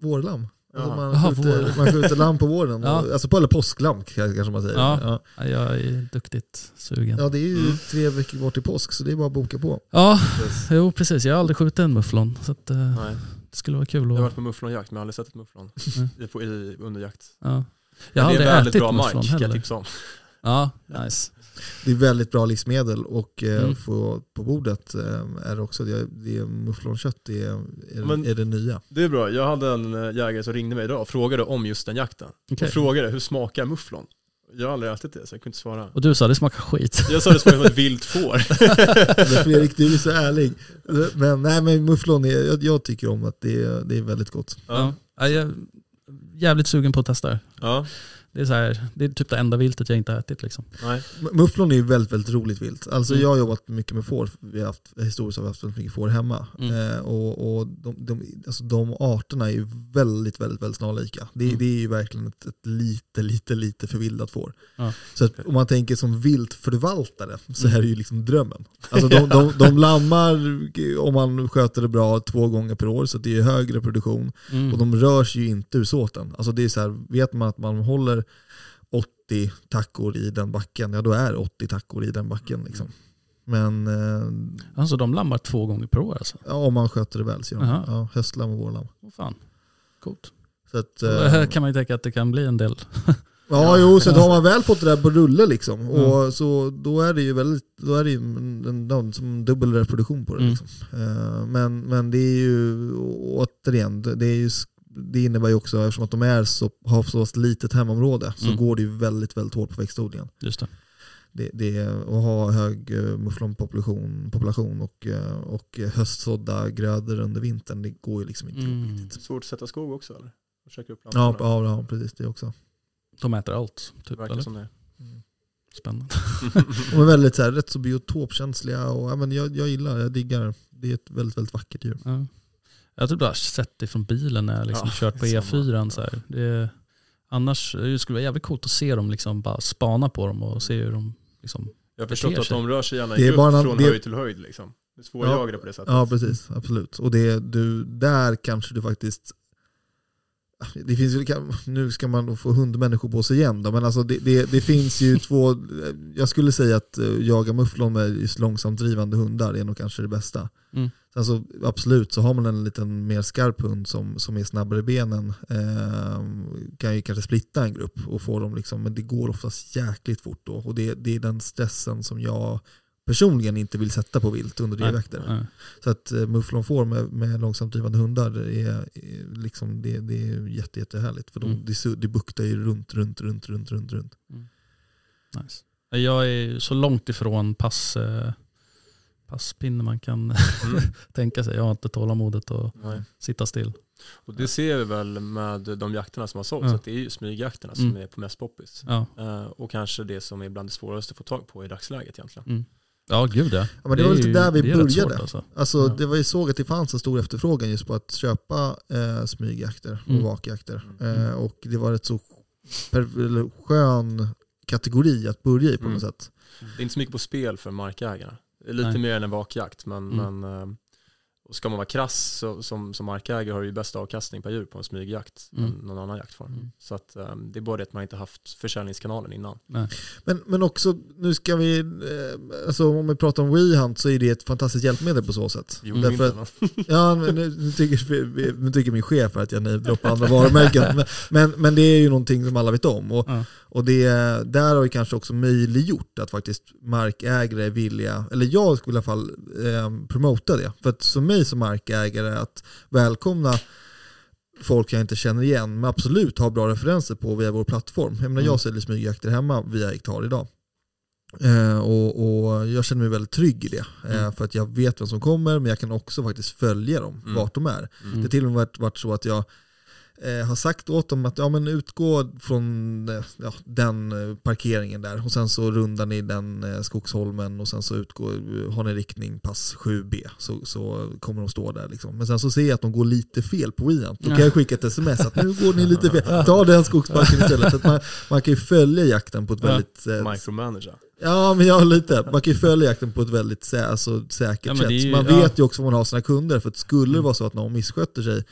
Vårlamm. Alltså man, skjuter, man skjuter lamm på våren. Ja. Alltså på, eller påsklamm kanske man säger. Ja. Ja. Ja, Jag är duktigt sugen. Ja, det är ju Mm. tre veckor bort till påsk så det är bara att boka på. Ja, precis. jo precis. Jag har aldrig skjutit en mufflon. Så att, eh, Nej. det skulle vara kul Jag har att... varit på mufflonjakt men jag har aldrig sett ett mufflon Mm. i, på, i, under jakt. Ja. Jag har aldrig det är väldigt ätit bra mark mufflon kan jag heller. tipsa om. Ja, nice. Det är väldigt bra livsmedel och eh, Mm. få på bordet eh, är också. Det, det är mufflonskött det är, är, Men- är det nya. Det är bra, jag hade en eh, jägare som ringde mig idag och frågade om just den jakten. Okej. Och frågade hur smakar mufflon? Jag har aldrig ätit det så jag kunde inte svara. Och du sa det smakar skit. Jag sa det smakar som ett vilt får. Men Fredrik, du är så ärlig. Men, nej, men mufflon, är, jag, jag tycker om att det är, det är väldigt gott. Ja. Ja, jag är jävligt sugen på att testa det. ja. Det är, så här, det är typ det enda viltet jag inte har ätit. Liksom. Nej. Mufflon är ju väldigt, väldigt roligt vilt. Alltså Mm. jag har jobbat mycket med får, vi har haft, historiskt har vi haft väldigt mycket får hemma. Mm. Eh, och och de, de, alltså de arterna är ju väldigt, väldigt, väldigt snarlika. Det, Mm. det är ju verkligen ett, ett lite, lite, lite förvildat får. Ja. Så att om man tänker som viltförvaltare så Mm. är det ju liksom drömmen. Alltså de, de, de lammar, om man sköter det bra, två gånger per år, så det är högre produktion. Mm. Och de rör sig ju inte ur såten. Alltså det är så här, vet man att man håller 80 tackor i den backen, ja då är 80 tackor i den backen. Liksom. Men eh, Alltså de lammar två gånger per år alltså? ja, om man sköter det väl så. Aha. ja, höstlamm och vårlamm. Åh fan, coolt. Så att, Så eh, här kan man ju tänka att det kan bli en del. ja, jo, så att har man väl fått det där på rulle liksom, Mm. och så, då är det ju väldigt, då är det en, en, en, som dubbel reproduktion på det. Mm. Liksom. Eh, men, men det är ju, återigen, det, är ju, det innebär ju också, eftersom att de är så, har så pass litet hemområde, så Mm. går det ju väldigt, väldigt hårt på växtodlingen. Just det. det, det att ha hög uh, mufflonpopulation population och, eh, och höstsådda grödor under vintern, det går ju liksom inte. Mm. Svårt att sätta skog också eller? Och käka upp Ja, ja, ja, precis det också. De äter allt, Det typ, verkar eller? som det. Spännande. De är väldigt så här, rätt så biotopkänsliga och ja, men jag, jag gillar, jag diggar. Det är ett väldigt, väldigt vackert djur. Ja. Jag har typ bara sett det från bilen när jag liksom Ja, kört på samma. E4. Så här. Det är, annars det skulle vara jävligt coolt att se dem liksom bara spana på dem och se hur de liksom Jag har förstått att de rör sig gärna Det i är grupp bara från det- höjd till höjd liksom. Det är svårjagade på det sättet. Ja, precis. Absolut. Och det, du, där kanske du faktiskt... Det finns ju, nu ska man få hundmänniskor på sig igen då, men alltså det, det, det finns ju två... Jag skulle säga att eh, jaga mufflon med just långsamt drivande hundar är nog kanske det bästa. Mm. Sen så absolut, så har man en liten mer skarp hund som, som är snabbare i benen eh, kan ju kanske splitta en grupp och få dem liksom, men det går oftast jäkligt fort då. Och det, det är den stressen som jag personligen inte vill sätta på vilt under drevjakter. Nej. Så att eh, mufflon får med, med långsamt drivande hundar är, är liksom, det, det är jätte, jättehärligt. För de, Mm. det, det buktar ju runt, runt, runt, runt, runt, runt. Nice. Jag är så långt ifrån pass, eh, passpinne man kan Mm. tänka sig. Jag har inte tålamodet att Nej. sitta still. Och det ser vi väl med de jakterna som har sålts, Ja. att det är ju smygjakterna som Mm. är på mest poppis. Ja, Eh, och kanske det som är bland det svåraste att få tag på i dagsläget egentligen. mm. ja gud ja. Ja, men det var lite där vi det började. Svårt, alltså. Alltså, Ja. det var ju såg att det fanns en stor efterfrågan just på att köpa eh, smygjakter och Mm. vakjakter. Mm. Eh, och det var ett så skön kategori att börja i på något Mm. sätt. Det är inte så mycket på spel för markägarna. Det är lite Nej. mer än en vakjakt, men, Mm. men eh, och ska man vara krass så, som, som markägare har du ju bäst avkastning per djur på en smygjakt Mm. än någon annan jaktform. Mm. Så att, eh, det är bara det att man inte haft försäljningskanalen innan. Men, men också, nu ska vi, eh, alltså om vi pratar om WeHunt så är det ett fantastiskt hjälpmedel på så sätt. Jo, Därför att, men- ja, men nu, nu, tycker, nu tycker min chef att jag namedroppar andra varumärken. Men, men, men det är ju någonting som alla vet om. Och, Ja. Och det, där har vi kanske också möjliggjort att faktiskt markägare är villiga, eller jag skulle i alla fall eh, promota det. För att som mig som markägare, att välkomna folk jag inte känner igen, men absolut ha bra referenser på via vår plattform. Jag, menar, Mm. jag säljer smygjakter hemma via Hektar idag. Eh, och, och jag känner mig väldigt trygg i det. Eh, Mm. för att jag vet vem som kommer, men jag kan också faktiskt följa dem, Mm. vart de är. Mm. Det har till och med varit, varit så att jag eh, har sagt åt dem att ja, men utgå från eh, ja, den eh, parkeringen där och sen så rundar ni den eh, skogsholmen och sen så utgår, har ni riktning pass 7B så, så kommer de stå där. Liksom. Men sen så ser jag att de går lite fel på Iant. Då kan Ja. jag skicka ett sms att nu går ni lite fel. Ta den skogsparken istället. Så att man, man kan ju följa jakten på ett Ja. väldigt eh, Micromanager. Ja, men jag lite. Man kan ju följa jakten på ett väldigt sä alltså, säkert Ja, sätt. ju- man ja. vet ju också vad man har sina kunder. För att skulle det Mm. vara så att någon missköter sig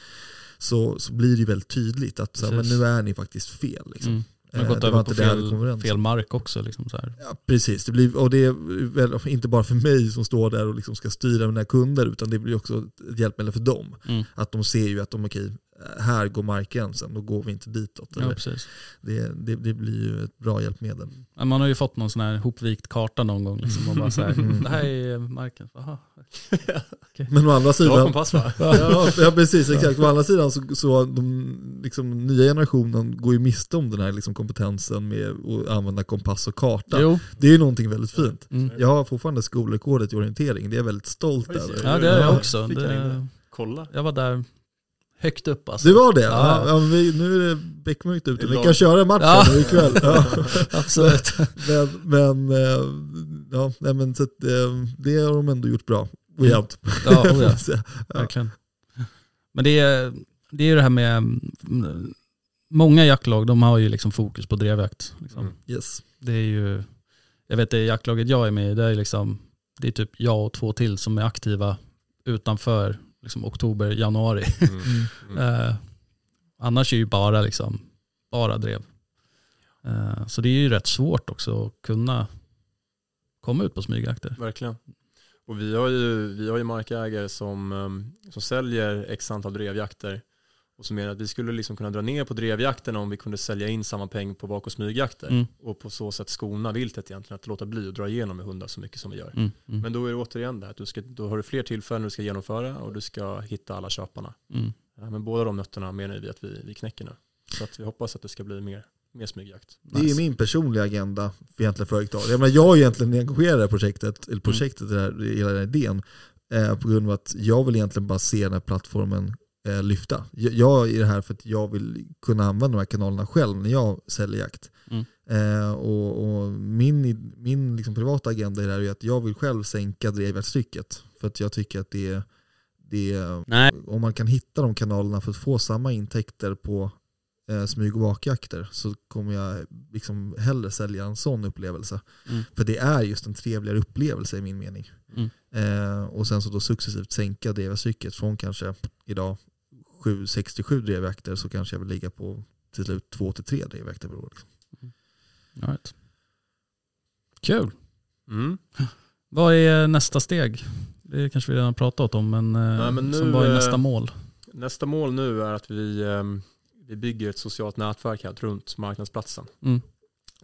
så, så blir det ju väldigt tydligt att så här, men nu är ni faktiskt fel. Liksom. Mm. Eh, har gått det var över på fel, fel mark också. Liksom så här. Ja, precis, det blir, och det är väl inte bara för mig som står där och liksom ska styra mina kunder utan det blir också ett hjälpmedel för dem. Mm. Att de ser ju att de, okej, här går markgränsen, då går vi inte ditåt. Ja, det, det, det blir ju ett bra hjälpmedel. Man har ju fått någon sån här hopvikt karta någon gång. Liksom, och bara så här, Mm. Det här är marken. Aha. Men å andra sidan, kompass va? Ja, ja precis, exakt. Å andra sidan så, så de liksom, nya generationen går ju miste om den här liksom, kompetensen med att använda kompass och karta. Jo. Det är ju någonting väldigt fint. Mm. Jag har fortfarande skolrekordet i orientering, det är jag väldigt stolt över. Ja det är jag Ja, också. Det, det. Kolla. jag var där högt upp alltså. Det var det? Ja. Ja. Vi, nu är det beckmörkt ute, vi kan köra matchen Ja. nu ikväll. Ja. Absolut. Men, men, eh, ja, nej, men så att, eh, det har de ändå gjort bra. Och jämt. Ja, oh ja. Ja. Verkligen. Men det är, det är ju det här med, mm, många jaktlag de har ju liksom fokus på drevjakt. Liksom. Mm. Yes. Det är ju, jag vet det jaktlaget jag är med i, det är liksom, det är typ jag och två till som är aktiva utanför liksom oktober, januari. Mm. Mm. Eh, annars är ju bara liksom, bara drev. Eh, så det är ju rätt svårt också att kunna komma ut på smygjakter. Verkligen. Och vi har ju, vi har ju markägare som, um, som säljer x antal drevjakter och som menar att vi skulle liksom kunna dra ner på drevjakterna om vi kunde sälja in samma peng på vak och smygjakter Mm, och på så sätt skona viltet egentligen, att låta bli att dra igenom med hundar så mycket som vi gör. mm, mm, Men då är det återigen det, att du ska, då har du fler tillfällen du ska genomföra och du ska hitta alla köparna. mm. Ja, men båda de nötterna menar vi att vi, vi knäcker nu. Så att vi hoppas att det ska bli mer, mer smygjakt. Det är Nice. min personliga agenda för egentligen för hektar. Jag, menar, jag är egentligen engagerad i det här projektet, eller projektet, det här, i hela den här idén, eh, på grund av att jag vill egentligen bara se den här plattformen eh, lyfta. Jag, jag är det här för att jag vill kunna använda de här kanalerna själv när jag säljer jakt. Mm. Eh, och, och min min liksom privata agenda i det här är att jag vill själv sänka drevjaktstrycket. För att jag tycker att det är, det är om man kan hitta de kanalerna för att få samma intäkter på eh, smyg och vakjakter så kommer jag liksom hellre sälja en sån upplevelse. Mm. För det är just en trevligare upplevelse i min mening. Mm. Eh, och sen så då successivt sänka drevjaktscykeln från kanske idag 767 drevjakter så kanske jag vill ligga på till slut 2-3 drevjakter per år. Liksom. All right. Kul. Mm. Vad är nästa steg? Det kanske vi redan pratat om, men, eh, Nej, men nu, som vad är eh, nästa mål? Nästa mål nu är att vi, ehm, vi bygger ett socialt nätverk helt runt marknadsplatsen. Mm.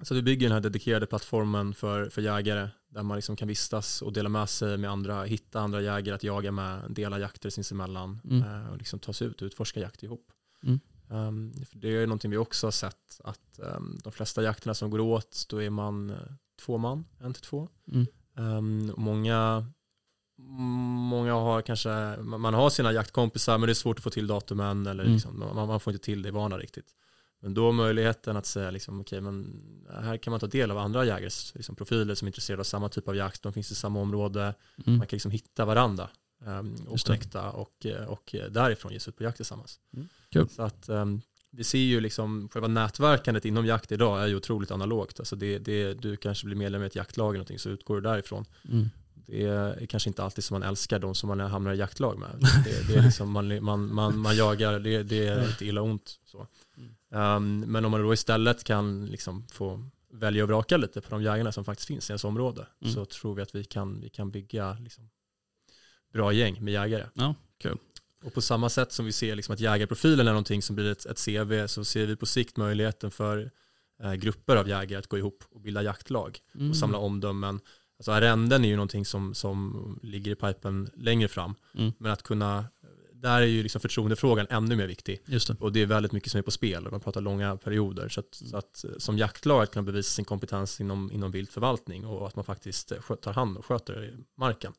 Så vi bygger den här dedikerade plattformen för, för jägare där man liksom kan vistas och dela med sig med andra, hitta andra jägare att jaga med, dela jakter sinsemellan Mm. eh, och liksom ta sig ut och utforska jakt ihop. Mm. För det är någonting vi också har sett att ehm, de flesta jakterna som går åt då är man eh, två man, en till två. Mm. Och många, många har kanske, man har sina jaktkompisar men det är svårt att få till datumen eller Mm. liksom, man, man får inte till det i vana riktigt. Men då möjligheten att säga liksom, okej men här kan man ta del av andra jägares liksom, profiler som är intresserade av samma typ av jakt, de finns i samma område, Mm. man kan liksom hitta varandra um, och connecta och, eh, och därifrån ge sig ut på jakt tillsammans. Mm. Kul. Så att ehm, vi ser ju liksom själva nätverkandet inom jakt idag är ju otroligt analogt. Alltså det, det, du kanske blir medlem i ett jaktlag eller någonting så utgår du därifrån. Mm. Det är kanske inte alltid som man älskar de som man hamnar i jaktlag med. Det, det är liksom man, man, man, man jagar, det, det är inte illa ont. Så. Um, men om man då istället kan liksom få välja och vraka lite på de jägarna som faktiskt finns i ens område Mm. så tror vi att vi kan, vi kan bygga liksom bra gäng med jägare. Ja, kul. Och på samma sätt som vi ser liksom att jägarprofilen är någonting som blir ett, ett CV så ser vi på sikt möjligheten för eh, grupper av jägare att gå ihop och bilda jaktlag Mm. och samla omdömen. Alltså arrenden är ju någonting som, som ligger i pipen längre fram. Mm. Men att kunna, där är ju liksom förtroendefrågan ännu mer viktig. Just det. Och det är väldigt mycket som är på spel och man pratar långa perioder. Så att, så att eh, som jaktlag att kunna bevisa sin kompetens inom, inom viltförvaltning och att man faktiskt eh, tar hand och sköter marken.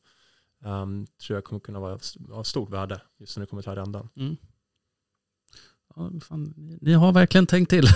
Um, tror jag kommer kunna vara av stort värde just när det kommer till arrenden. Mm. Ja, fan, ni- har verkligen tänkt till.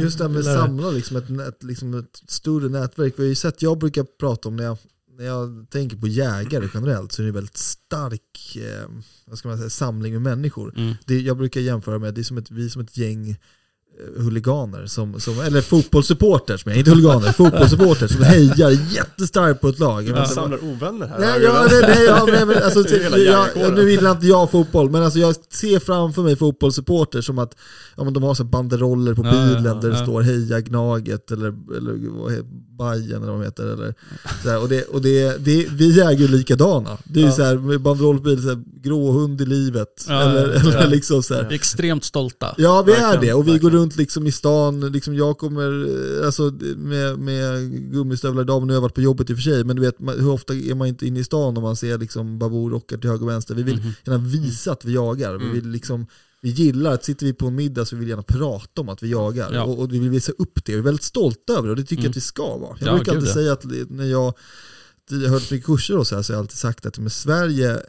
Just det här med att samla liksom ett, nät, liksom ett större nätverk. Vi har ju sett, jag brukar prata om när jag, när jag tänker på jägare generellt så är det en väldigt stark eh, vad ska man säga, samling med människor. Mm. Det, jag brukar jämföra med, det är som ett, vi är som ett gäng eh, huliganer, som, som, eller fotbollssupporters, men inte huliganer, fotbollssupporters som hejar jättestarkt på ett lag. Jag vet inte vad- ovänner här. Nej, ja, nej, nej, ja, nej, men alltså, jag, nu gillar inte jag fotboll, men alltså, jag ser framför mig fotbollssupporter som att ja, men de har så banderoller på Ja, ja, bilen ja, där det ja. står heja Gnaget eller, eller vad heter, Bajen eller vad de heter. Eller, så här, och det, och det, det, vi äger ju likadana. Det är Ja. så här, med banderoll på bilen, så här, gråhund i livet. Ja, eller, ja, eller liksom så här. Är extremt stolta. Ja vi är Verkligen, det och vi går verkligen. runt liksom i stan, liksom jag kommer eh, alltså, med, med gummistövlar idag, men nu har jag varit på jobbet i och för sig, men du vet hur ofta är man inte inne i stan om man ser liksom Babor rockar till höger och vänster. Vi vill Mhm. gärna visa att vi jagar, vi Mm. vill liksom vi gillar att sitter vi på en middag så vill vi gärna prata om att vi jagar Ja. och, och vi vill visa upp det, vi är väldigt stolta över det och det tycker Mm. jag att vi ska vara. Jag Ja, brukar alltid säga att när jag, jag har hört mycket kurser och så här så har jag alltid sagt att med Sverige eh,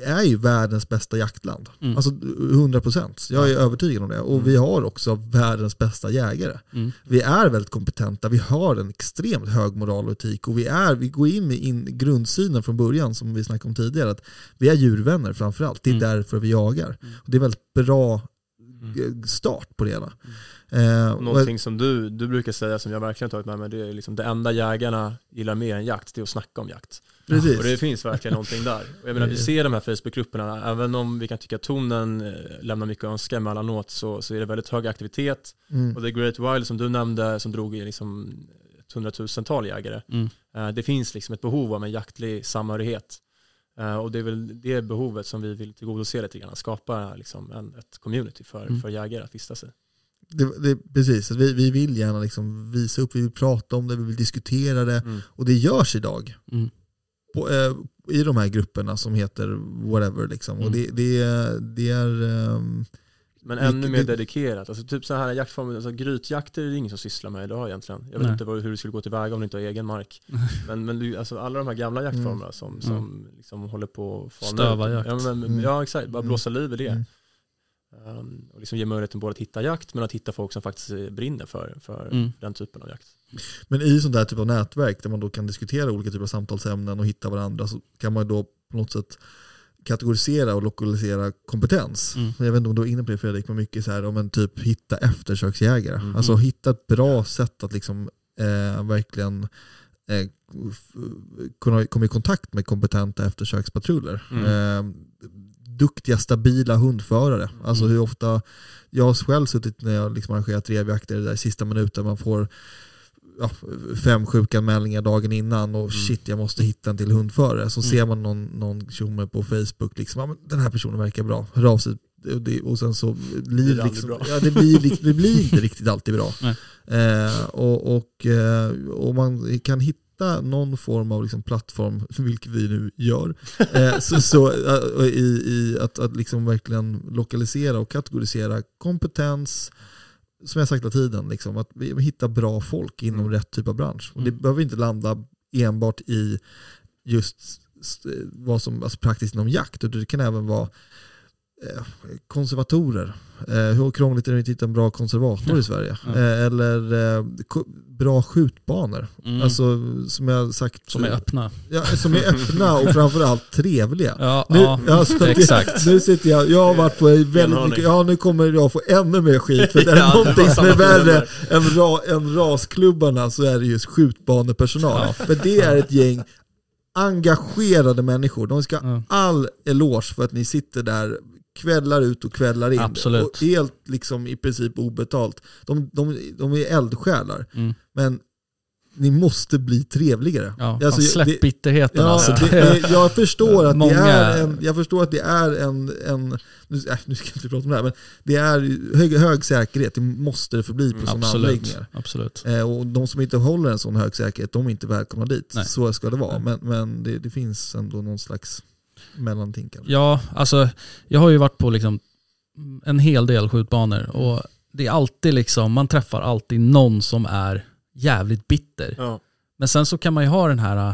är ju världens bästa jaktland. Mm. Alltså 100%. Jag är övertygad om det. Och vi har också världens bästa jägare. Mm. Vi är väldigt kompetenta, vi har en extremt hög moral och etik och vi, är, vi går in med in grundsynen från början som vi snackade om tidigare. Att vi är djurvänner framförallt, det är Mm. därför vi jagar. Mm. Och det är väldigt bra Mm. eh, start på det hela. Eh, och- någonting som du, du brukar säga som jag verkligen tagit med mig, det är liksom det enda jägarna gillar mer än jakt, det är att snacka om jakt. Precis. Och det finns verkligen någonting där. Och jag menar, vi ser de här Facebookgrupperna, även om vi kan tycka att tonen eh, lämnar mycket att önska emellanåt så, så är det väldigt hög aktivitet. Mm. Och The Great Wild som du nämnde, som drog i liksom ett hundratusental jägare, Mm. eh, det finns liksom ett behov av en jaktlig samhörighet. Eh, Och det är väl det behovet som vi vill tillgodose lite grann, skapa liksom en, ett community för, Mm. för jägare att vistas i. Det, det, precis, vi, vi vill gärna liksom visa upp, vi vill prata om det, vi vill diskutera det. Mm. Och det görs idag. Mm. På, eh, I de här grupperna som heter whatever. Liksom. Och Mm. det, det, är- det är... ehm, Men Det- ännu mer det- dedikerat. Alltså typ så här jaktformer, alltså grytjakter är det ingen som sysslar med idag egentligen. Jag vet Nej. inte hur du skulle gå tillväga om du inte har egen mark. men men du, alltså alla de här gamla jaktformerna som, som liksom håller på att Stöva jakt. Ja, men, Mm. ja exakt, bara Mm. blåsa liv i det. Mm. Um, och liksom ge möjligheten både att hitta jakt men att hitta folk som faktiskt brinner för, för Mm. den typen av jakt. Men i sånt där typ av nätverk där man då kan diskutera olika typer av samtalsämnen och hitta varandra så kan man då på något sätt kategorisera och lokalisera kompetens. Mm. Jag vet inte om du var inne på det Fredrik, men mycket så här om en typ hitta eftersöksjägare. Mhm. Alltså hitta ett bra sätt att liksom eh, verkligen eh, kunna komma i kontakt med kompetenta eftersökspatruller. Mm. Eh, duktiga, stabila hundförare. Alltså Mm. hur ofta, jag har själv suttit när jag liksom arrangerat revjakter där i sista minuten, man får ja, fem sjukanmälningar dagen innan och shit jag måste hitta en till hundförare. Så Mm. ser man någon, någon tjomme på Facebook, liksom, ja, den här personen verkar bra, hör av sig. Och, det, och sen så blir Det liksom, bra. ja, det, blir, li- det blir inte riktigt alltid bra. Eh, och, och, eh, och man kan hitta någon form av liksom plattform, vilket vi nu gör, eh, så, så, eh, i, i att, att liksom verkligen lokalisera och kategorisera kompetens, som jag sagt hela tiden, liksom, att vi hitta bra folk inom Mm. rätt typ av bransch. Och det Mm. behöver inte landa enbart i just st- vad som alltså praktiskt inom jakt, utan det kan även vara eh, konservatorer. Eh, hur krångligt är det att hitta en bra konservator Ja. i Sverige? Ja. Eh, eller eh, bra skjutbanor. Mm. Alltså som jag sagt. som är öppna. Ja, som är öppna och framförallt trevliga. Ja, Nu, ja alltså, exakt. Nu sitter jag, jag har varit på väldigt mycket, ja nu kommer jag få ännu mer skit. För det är Ja, någonting som är värre än, ra, än rasklubbarna så är det just skjutbanepersonal. Ja. För det är ett gäng engagerade människor. De ska Ja. all eloge för att ni sitter där kvällar ut och kvällar in. Absolut. Och helt liksom i princip obetalt. De, de, de är eldsjälar. Mm. Men ni måste bli trevligare. Ja, Alltså, släpp det- bitterheten Ja, alltså. det, det, jag, förstår att Många- det är en, jag förstår att det är en, en nu, äh, nu ska jag inte prata om det här, men det är hög, hög säkerhet, det måste det förbli på Mm, sådana Absolut. anläggningar. Absolut. Eh, och de som inte håller en sån hög säkerhet, de är inte välkomna dit. Nej. Så ska det vara. Nej. Men, men det, det finns ändå någon slags mellanting kanske. Ja, alltså jag har ju varit på liksom en hel del skjutbanor och det är alltid liksom, man träffar alltid någon som är jävligt bitter. Ja. Men sen så kan man ju ha den här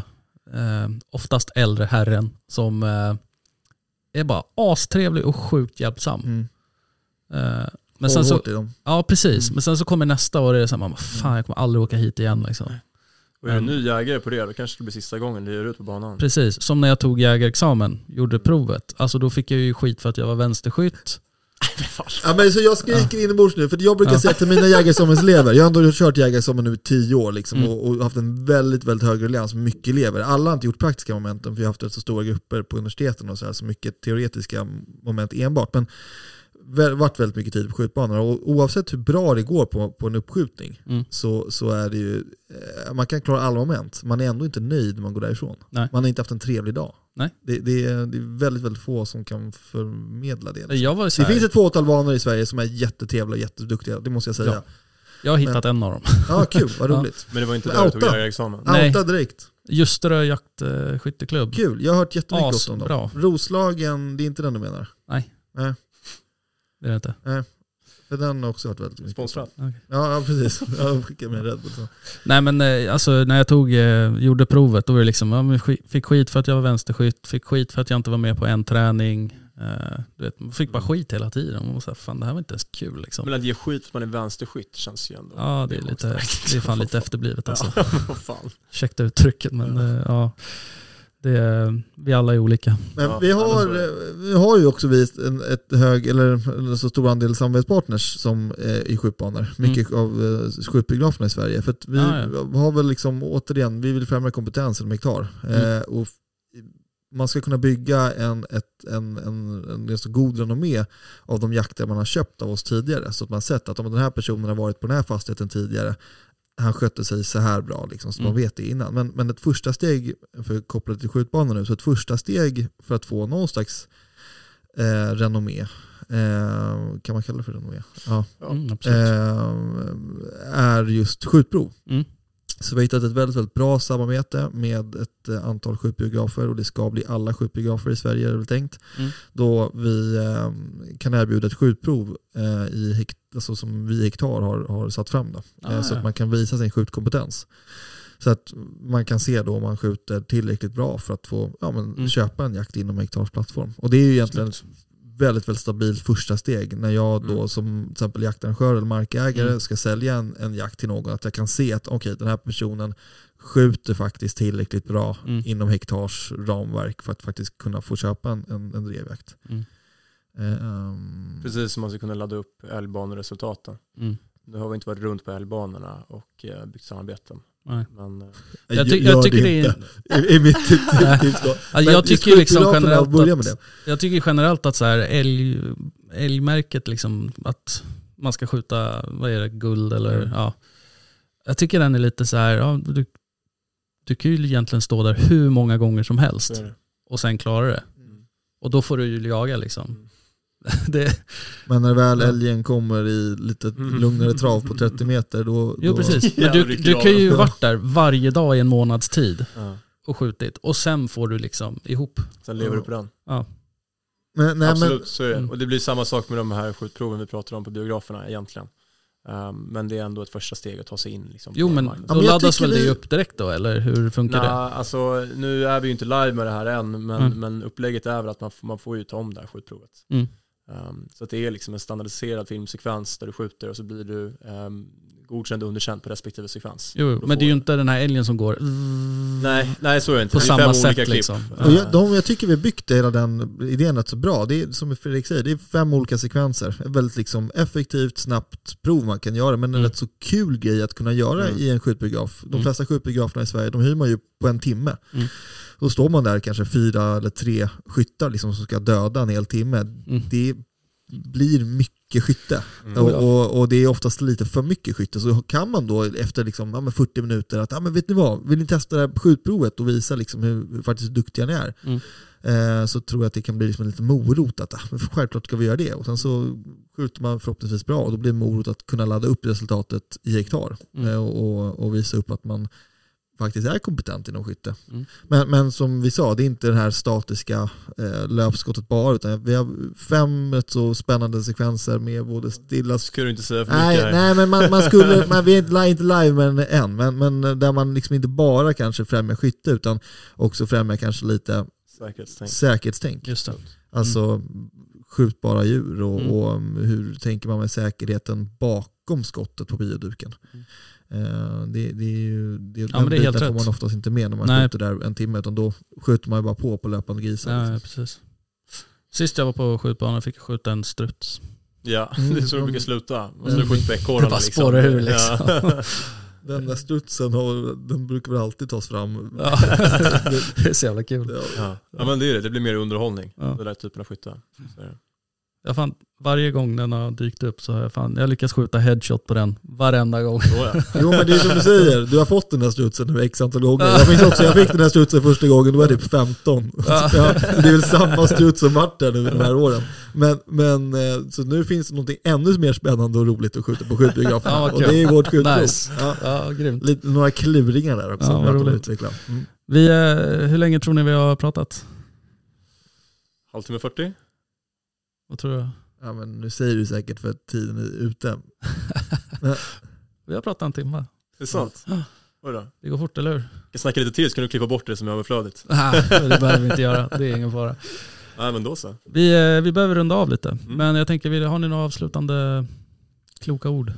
eh, oftast äldre herren som eh, är bara astrevlig och sjukt hjälpsam. Mm. Eh, men sen så, ja precis, Mm. men sen så kommer nästa år och det är så här, man bara, fan jag kommer aldrig åka hit igen liksom. Och är du Men- ny jägare på det, då kanske det blir sista gången du ger ut på banan. Precis, som när jag tog jägarexamen, gjorde provet. Alltså då fick jag ju skit för att jag var vänsterskytt. Ja, men så jag skriker inombords nu, för jag brukar Ja. säga till mina jägarexamenselever, jag har ändå kört jägarexamen nu i tio år liksom, Mm. och, och haft en väldigt, väldigt hög relians, mycket elever. Alla har inte gjort praktiska momenten, för vi har haft rätt så stora grupper på universiteten och så här, så mycket teoretiska moment enbart. Men varit väldigt mycket tid på skjutbanor och oavsett hur bra det går på, på en uppskjutning Mm. så, så är det ju, eh, man kan klara alla moment, man är ändå inte nöjd när man går därifrån. Nej. Man har inte haft en trevlig dag. Nej. Det, det, är, det är väldigt, väldigt få som kan förmedla det. liksom. Jag, var Det finns ett fåtal banor i Sverige som är jättetrevliga och jätteduktiga, det måste jag säga. Ja. jag har hittat en av dem. Ja, kul, vad Ja. roligt. Men det var inte Men där du tog jägarexamen? Nej. Outa direkt. Ljusterö jaktskytteklubb. Kul, jag har hört jättemycket As, gott om dem. bra. Roslagen, det är inte den du menar? Det är inte. För den har också hört väldigt mycket. Sponsrad? Ja, ja precis. Jag skickade med Red Bull. Så. Nej men eh, alltså när jag tog, eh, gjorde provet då var det liksom, ja, sk- fick skit för att jag var vänsterskytt, fick skit för att jag inte var med på en träning. Eh, du vet, man fick bara skit hela tiden. Man var så här, fan det här var inte ens kul liksom. Men att ge skit för att man är vänsterskytt känns ju ändå... Ja det är, lite, det är fan lite efterblivet alltså. Ja, fan. Ursäkta uttrycket men eh, ja. Det är, vi alla är olika. Men vi, har, vi har ju också vi en, ett hög, eller en så stor andel samarbetspartners som eh, i skjutbanor. Mycket av eh, skjutbiograferna i Sverige. För att vi Mm. Ja, har väl liksom, återigen, vi vill främja kompetensen inom hektar. Mm. Eh, och man ska kunna bygga en, ett, en, en, en ganska god renommé av de jakter man har köpt av oss tidigare. Så att man sett att om den här personen har varit på den här fastigheten tidigare, han skötte sig så här bra, liksom, så Mm. man vet det innan. Men, men ett första steg, för kopplat till skjutbanor nu, så ett första steg för att få någon slags eh, renommé, eh, kan man kalla det för renommé? Ja. Mm. Eh, är just skjutprov. Mm. Så vi har hittat ett väldigt, väldigt bra samarbete med ett eh, antal skjutbiografer och det ska bli alla skjutbiografer i Sverige är det väl tänkt. Mm. Då vi eh, kan erbjuda ett skjutprov eh, i hekt, alltså som vi i Hektar har, har satt fram. Då. Ah, eh, så ja. att man kan visa sin skjutkompetens. Så att man kan se då om man skjuter tillräckligt bra för att få ja, men, Mm. köpa en jakt inom Hektars plattform. Och det är ju egentligen väldigt, väldigt stabilt första steg. När jag då Mm. som till exempel jaktarrangör eller markägare Mm. ska sälja en, en jakt till någon, att jag kan se att okej, den här personen skjuter faktiskt tillräckligt bra Mm. inom hektars ramverk för att faktiskt kunna få köpa en, en, en drevjakt. Mm. Ehm, Precis som man ska kunna ladda upp älgbaneresultaten. Mm. Nu har vi inte varit runt på älgbanorna och eh, byggt samarbeten. Nej. Men eh, Jag, ty- jag tycker det inte. är... I, i mitt tips då. Alltså, jag tycker liksom generellt att, det. jag tycker generellt att så här älg, älgmärket liksom, att man ska skjuta, vad är det, guld eller Mm. ja. Jag tycker den är lite så här, ja, du, du kan ju egentligen stå där hur många gånger som helst det. och sen klara det. Mm. Och då får du ju jaga liksom. Mm. det, Men när väl Ja. älgen kommer i lite Mm. lugnare trav på 30 meter då... jo då precis. Men Ja, du, du kan ju varit där varje dag i en månads tid Ja. och skjutit. Och sen får du liksom ihop. Sen lever du på den. Men, nej, Absolut, men, så är det. Mm. Och det blir samma sak med de här skjutproven vi pratar om på biograferna egentligen. Um, men det är ändå ett första steg att ta sig in. Liksom, Jo men. Ja, då men jag laddas väl det vi- upp direkt då eller hur funkar det? Nah, alltså, nu är vi ju inte live med det här än, men, Mm. men upplägget är väl att man, man får ju ta om det här skjutprovet. Mm. Um, så att det är liksom en standardiserad filmsekvens där du skjuter och så blir du um, godkänd och underkänd på respektive sekvens. Jo, men det är ju inte den här älgen som går Nej, nej så är det inte. på det är samma fem sätt olika klipp. liksom. och Ja. jag, de, jag tycker vi har byggt hela den idén rätt så bra. Det är som Fredrik säger, det är fem olika sekvenser. Ett väldigt liksom effektivt, snabbt prov man kan göra, men en Mm. rätt så kul grej att kunna göra Mm. i en skjutbiograf. De Mm. flesta skjutbiograferna i Sverige, de hyr man ju på en timme. Mm. Då står man där kanske fyra eller tre skyttar liksom, som ska döda en hel timme. Mm. Det blir mycket skytte. Mm. Och, och, och det är oftast lite för mycket skytte. Så kan man då efter liksom, ja, men 40 minuter att, ja, men vet ni vad, vill ni testa det här skjutprovet och visa liksom hur, hur faktiskt duktiga ni är? Mm. Eh, så tror jag att det kan bli liksom en liten morot att, men självklart ska vi göra det. Och sen så skjuter man förhoppningsvis bra och då blir det morot att kunna ladda upp resultatet i hektar. Mm. Eh, och, och visa upp att man faktiskt är kompetent inom skytte. Mm. Men, men som vi sa, det är inte det här statiska eh, löpskottet bara, utan vi har fem rätt så spännande sekvenser med både stilla Ska du inte säga för Nej, mycket här. nej men man, man skulle, man, vi är inte inte live med den än, men, men där man liksom inte bara kanske främjar skytte utan också främjar kanske lite Säkerhetstänk. säkerhetstänk. Just det. Alltså skjutbara djur och, Mm. och um, hur tänker man med säkerheten bakom skottet på bioduken. Mm. Eh, det, det är ju, det, Ja, den men det är helt biten får man oftast inte med när man Nej. skjuter där en timme utan då skjuter man ju bara på på löpande grisar. Ja, liksom. ja, precis. Sist jag var på skjutbanan fick jag skjuta en struts. Ja, Mm, det är så det de- brukar sluta. Man Mm. slår skjuta ekorrarna Det bara liksom. spårar ur, liksom. Ja. Den där strutsen har, den brukar väl alltid tas fram. Ja. det är så jävla kul. Ja. Ja. ja men det är det, det blir mer underhållning. Ja. Den där typen av skytte. Jag fan, varje gång den har dykt upp så har jag fan, jag lyckats skjuta headshot på den varenda gång. Så ja. Jo men det är som du säger, du har fått den där strutsen nu x antal gånger. Jag minns också, jag fick den där strutsen första gången, då var jag typ 15. Ja. Ja, det är väl samma struts som varit där nu de här åren. Men, men eh, så nu finns det någonting ännu mer spännande och roligt att skjuta på skjutbiograferna. Ja, och det är vårt skjutprov. Nice. Ja, Ja, grymt. lite, några kluringar där också. Ja, vad roligt. Mm. Vi, eh, hur länge tror ni vi har pratat? Halvtimme 40? Vad tror du? Ja, men nu säger du säkert för att tiden är ute. Vi har pratat en timme. Det är sant? Ja. Oj då. Det går fort, eller hur? Jag snackar lite till så kan du klippa bort det som är överflödigt. Nej, det behöver vi inte göra. Det är ingen fara. Nej men då så. Vi, eh, vi behöver runda av lite. Mm. Men jag tänker, har ni några avslutande kloka ord?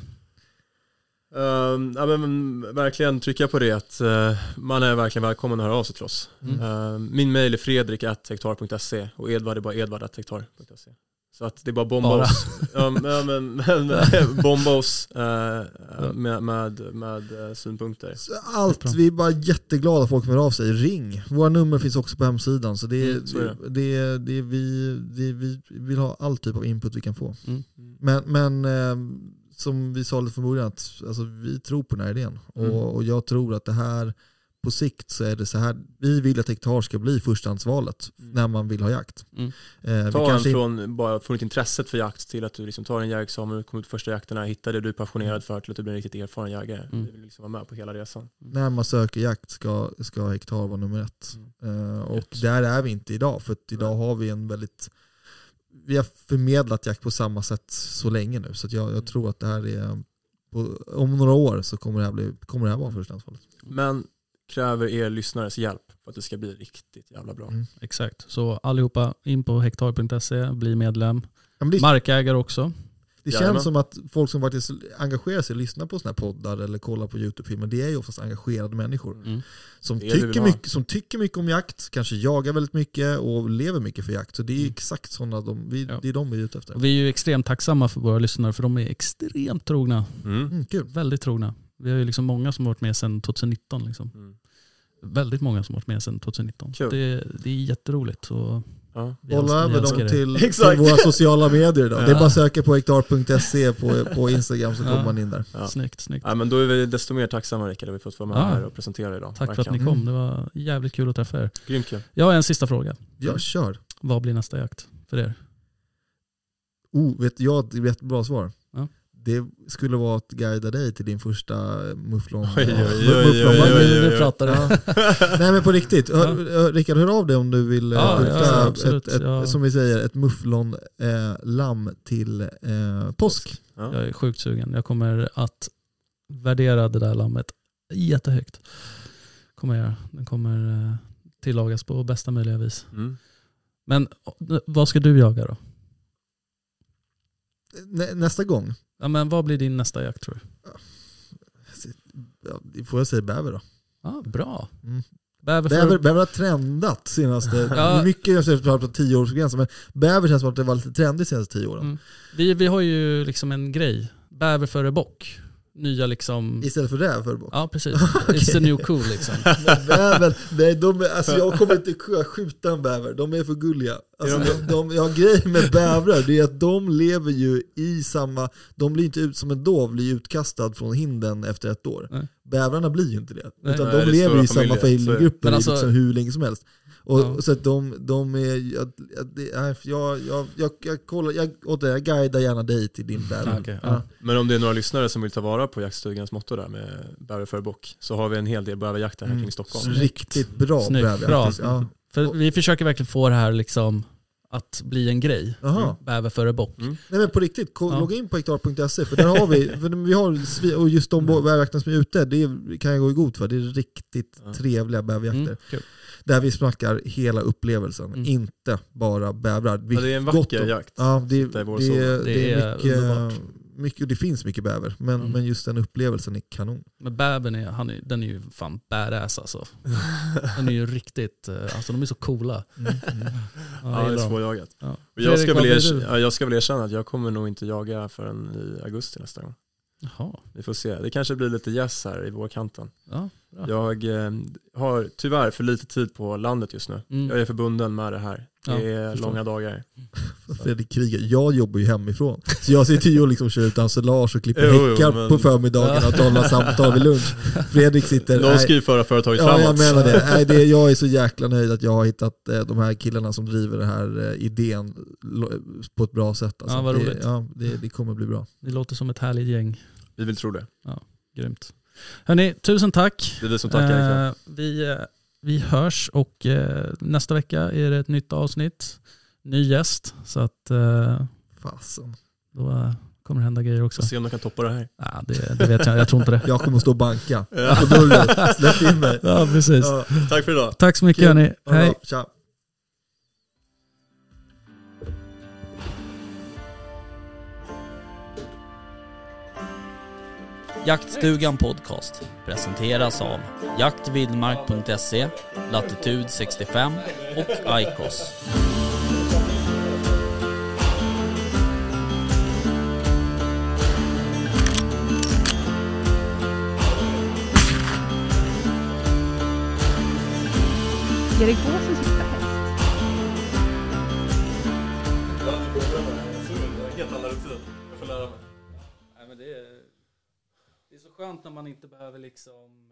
Um, ja, men, verkligen trycka på det att eh, man är verkligen välkommen att höra av sig till oss. Mm. Ehm, min mail är fredrik.hektar.se och Edvard är bara edvard.hektar.se. Så att det är bara bomba Bara. oss. Ja, men, men, men, bomba oss eh, med, med, med eh, synpunkter. Så Allt, vi är bara jätteglada att folk hör av sig. Ring. Våra nummer finns också på hemsidan. Så det är, Mm, så är det. Det, det, vi, det, vi vill ha all typ av input vi kan få. Mm. Men, men eh, som vi sa lite från början, att, alltså, vi tror på den här idén. Mm. Och, och jag tror att det här, på sikt så är det så här, vi vill att hektar ska bli förstahandsvalet Mm. när man vill ha jakt. Mm. Eh, Ta en från bara funnit intresset för jakt till att du liksom tar en jägarexamen, kommer ut på första jakterna, hittar det du är passionerad för till att du blir en riktigt erfaren jägare. Mm. Du vill liksom vara med på hela resan. när man söker jakt ska, ska hektar vara nummer ett. Eh, och Rätt. där är vi inte idag, för att idag har vi en väldigt vi har förmedlat jakt på samma sätt så länge nu, så att jag, jag tror att det här är på, om några år så kommer det här, bli, kommer det här vara förstahandsvalet. Men kräver er lyssnares hjälp för att det ska bli riktigt jävla bra. Mm. Exakt. Så allihopa in på hektar.se, bli medlem. Ja, det, Markägare också. det Jajamän. känns som att folk som faktiskt engagerar sig, lyssnar på sådana här poddar eller kollar på YouTube-filmer, det är ju oftast engagerade människor. Mm. Som tycker, mycket, som tycker mycket om jakt, kanske jagar väldigt mycket och lever mycket för jakt. Så det är ju Mm. exakt sådana de, vi, Ja. det är de vi är ute efter. Och vi är ju extremt tacksamma för våra lyssnare för de är extremt trogna. Mm. Mm, kul. Väldigt trogna. Vi har ju liksom många som har varit med sedan 2019. Liksom. Mm. Väldigt många som har varit med sedan 2019. Kul. Det, det är jätteroligt. Och Ja. Bolla över dem till, till våra sociala medier idag. Det är Ja. bara att söka på hektar.se på, på Instagram så Ja. kommer man in där. Ja. Snyggt, snyggt. Ja, men då är vi desto mer tacksamma Rickard att vi fått vara med Ja. här och presentera idag. Tack för att ni Verkligen. kom. Det var jävligt kul att träffa er. Grymt kul. Jag har en sista fråga. Ja, kör. Vad blir nästa jakt för er? Oh, vet jag ett jättebra svar. Ja. Det skulle vara att guida dig till din första mufflon. Oj, oj, oj, mufflon- oj, oj, oj, oj. Nu pratar du. Nej men på riktigt, hör, Rickard hör av dig om du vill eh, Ja, skjuta ja, ett, ett, Ja. som vi säger, ett mufflon-lamm eh, till eh, påsk. Ja. Jag är sjukt sugen. Jag kommer att värdera det där lammet jättehögt. Kommer jag göra. Den kommer tillagas på bästa möjliga vis. Mm. Men vad ska du jaga då? Nä, nästa gång, Ja, men vad blir din nästa jakt tror du? ja, får jag säga bäver då? Ja, bra. Mm. Bäver för... Bäver, bäver har trendat senaste, Ja. mycket jag säger på tioårsgränsen, men bäver känns som att det var lite trendigt de senaste tio åren. Mm. Vi, vi har ju liksom en grej. Bäver före bock. Nya liksom... Istället för räv för bock. Ja precis. It's the new cool liksom. Bäver, nej de är, alltså jag kommer inte kunna skjuta en bäver, de är för gulliga. Alltså de, de, ja, grejen med bävrar det är att de lever ju i samma, de blir inte ut som en dov, blir utkastad från hinden efter ett år. Nej. Bävrarna blir ju inte det. Nej. Utan Nej, de lever i samma familjer, familjegrupper Men alltså- liksom hur länge som helst. Och, Ja. Så att de, de är, jag, jag, jag, jag, kollar, jag, åt det, jag guidar gärna dig till din bäver. Ja, okej, ja. Ja. Men om det är några lyssnare som vill ta vara på jaktstugans motto där med bäver före bock så har vi en hel del bäverjakter här Mm. kring Stockholm. Riktigt bra Snyggt, bäver. bra. faktiskt. Ja. För vi försöker verkligen få det här liksom att bli en grej. Jaha. Bäver före bock. Mm. Nej men på riktigt, Ja. logga in på hektar.se för där har vi, för vi har, och just de Mm. bäverjakterna som är ute, det kan jag gå i god för. Det är riktigt Ja. trevliga bäverjakter. Mm, kul. Där vi snackar hela upplevelsen, Mm. inte bara bävrar. Ja, det är en gott vacker och- jakt. Ja, det, det, det, Det är är mycket, underbart. Mycket, det finns mycket bäver, men, Mm. men just den upplevelsen är kanon. Men bävern är, han är, den är ju fan badass alltså. Den är ju riktigt, eh, alltså de är så coola. Mm. Ja, Ja, jag det är svårjagat. Ja. Jag, ska väl ja, jag ska väl erkänna att jag kommer nog inte jaga förrän i augusti nästa gång. Jaha, Vi får se. Det kanske blir lite gäss här i vårkanten. ja. Jag eh, har tyvärr för lite tid på landet just nu. Mm. Jag är förbunden med det här. Ja, Det är förstår. långa dagar. Fredrik krigar, jag jobbar ju hemifrån. Så jag sitter ju och liksom kör ut ensilage och klipper Jo, jo, häckar men- på förmiddagen och talar samtal vid lunch. Fredrik sitter... Någon ska ju föra företaget Ja, framåt. jag menar det. Nej, det. Jag är så jäkla nöjd att jag har hittat eh, de här killarna som driver den här eh, idén på ett bra sätt. Alltså, Ja, vad det, roligt. ja, det, det kommer bli bra. Det låter som ett härligt gäng. Vi vill tro det. Grymt. Hörni, tusen tack. Det är vi som tackar. Eh, vi, eh, vi hörs och eh, nästa vecka är det ett nytt avsnitt. Ny gäst. Så att eh, Fasen. då eh, kommer det hända grejer också. Får se om de kan toppa det här. Ja, det, det vet jag, jag tror inte det. Jag kommer att stå och banka Ja. på dörren. Släpp in mig. Ja, precis. Ja, Tack för idag. Tack så mycket kul. hörni. Hej. Tja. Jaktstugan Podcast presenteras av jaktvildmark.se, Latitude 65 och iCross. Erik Gåsen sista häst. Jag får lära mig. Nej, men det, är, det är så skönt när man inte behöver liksom...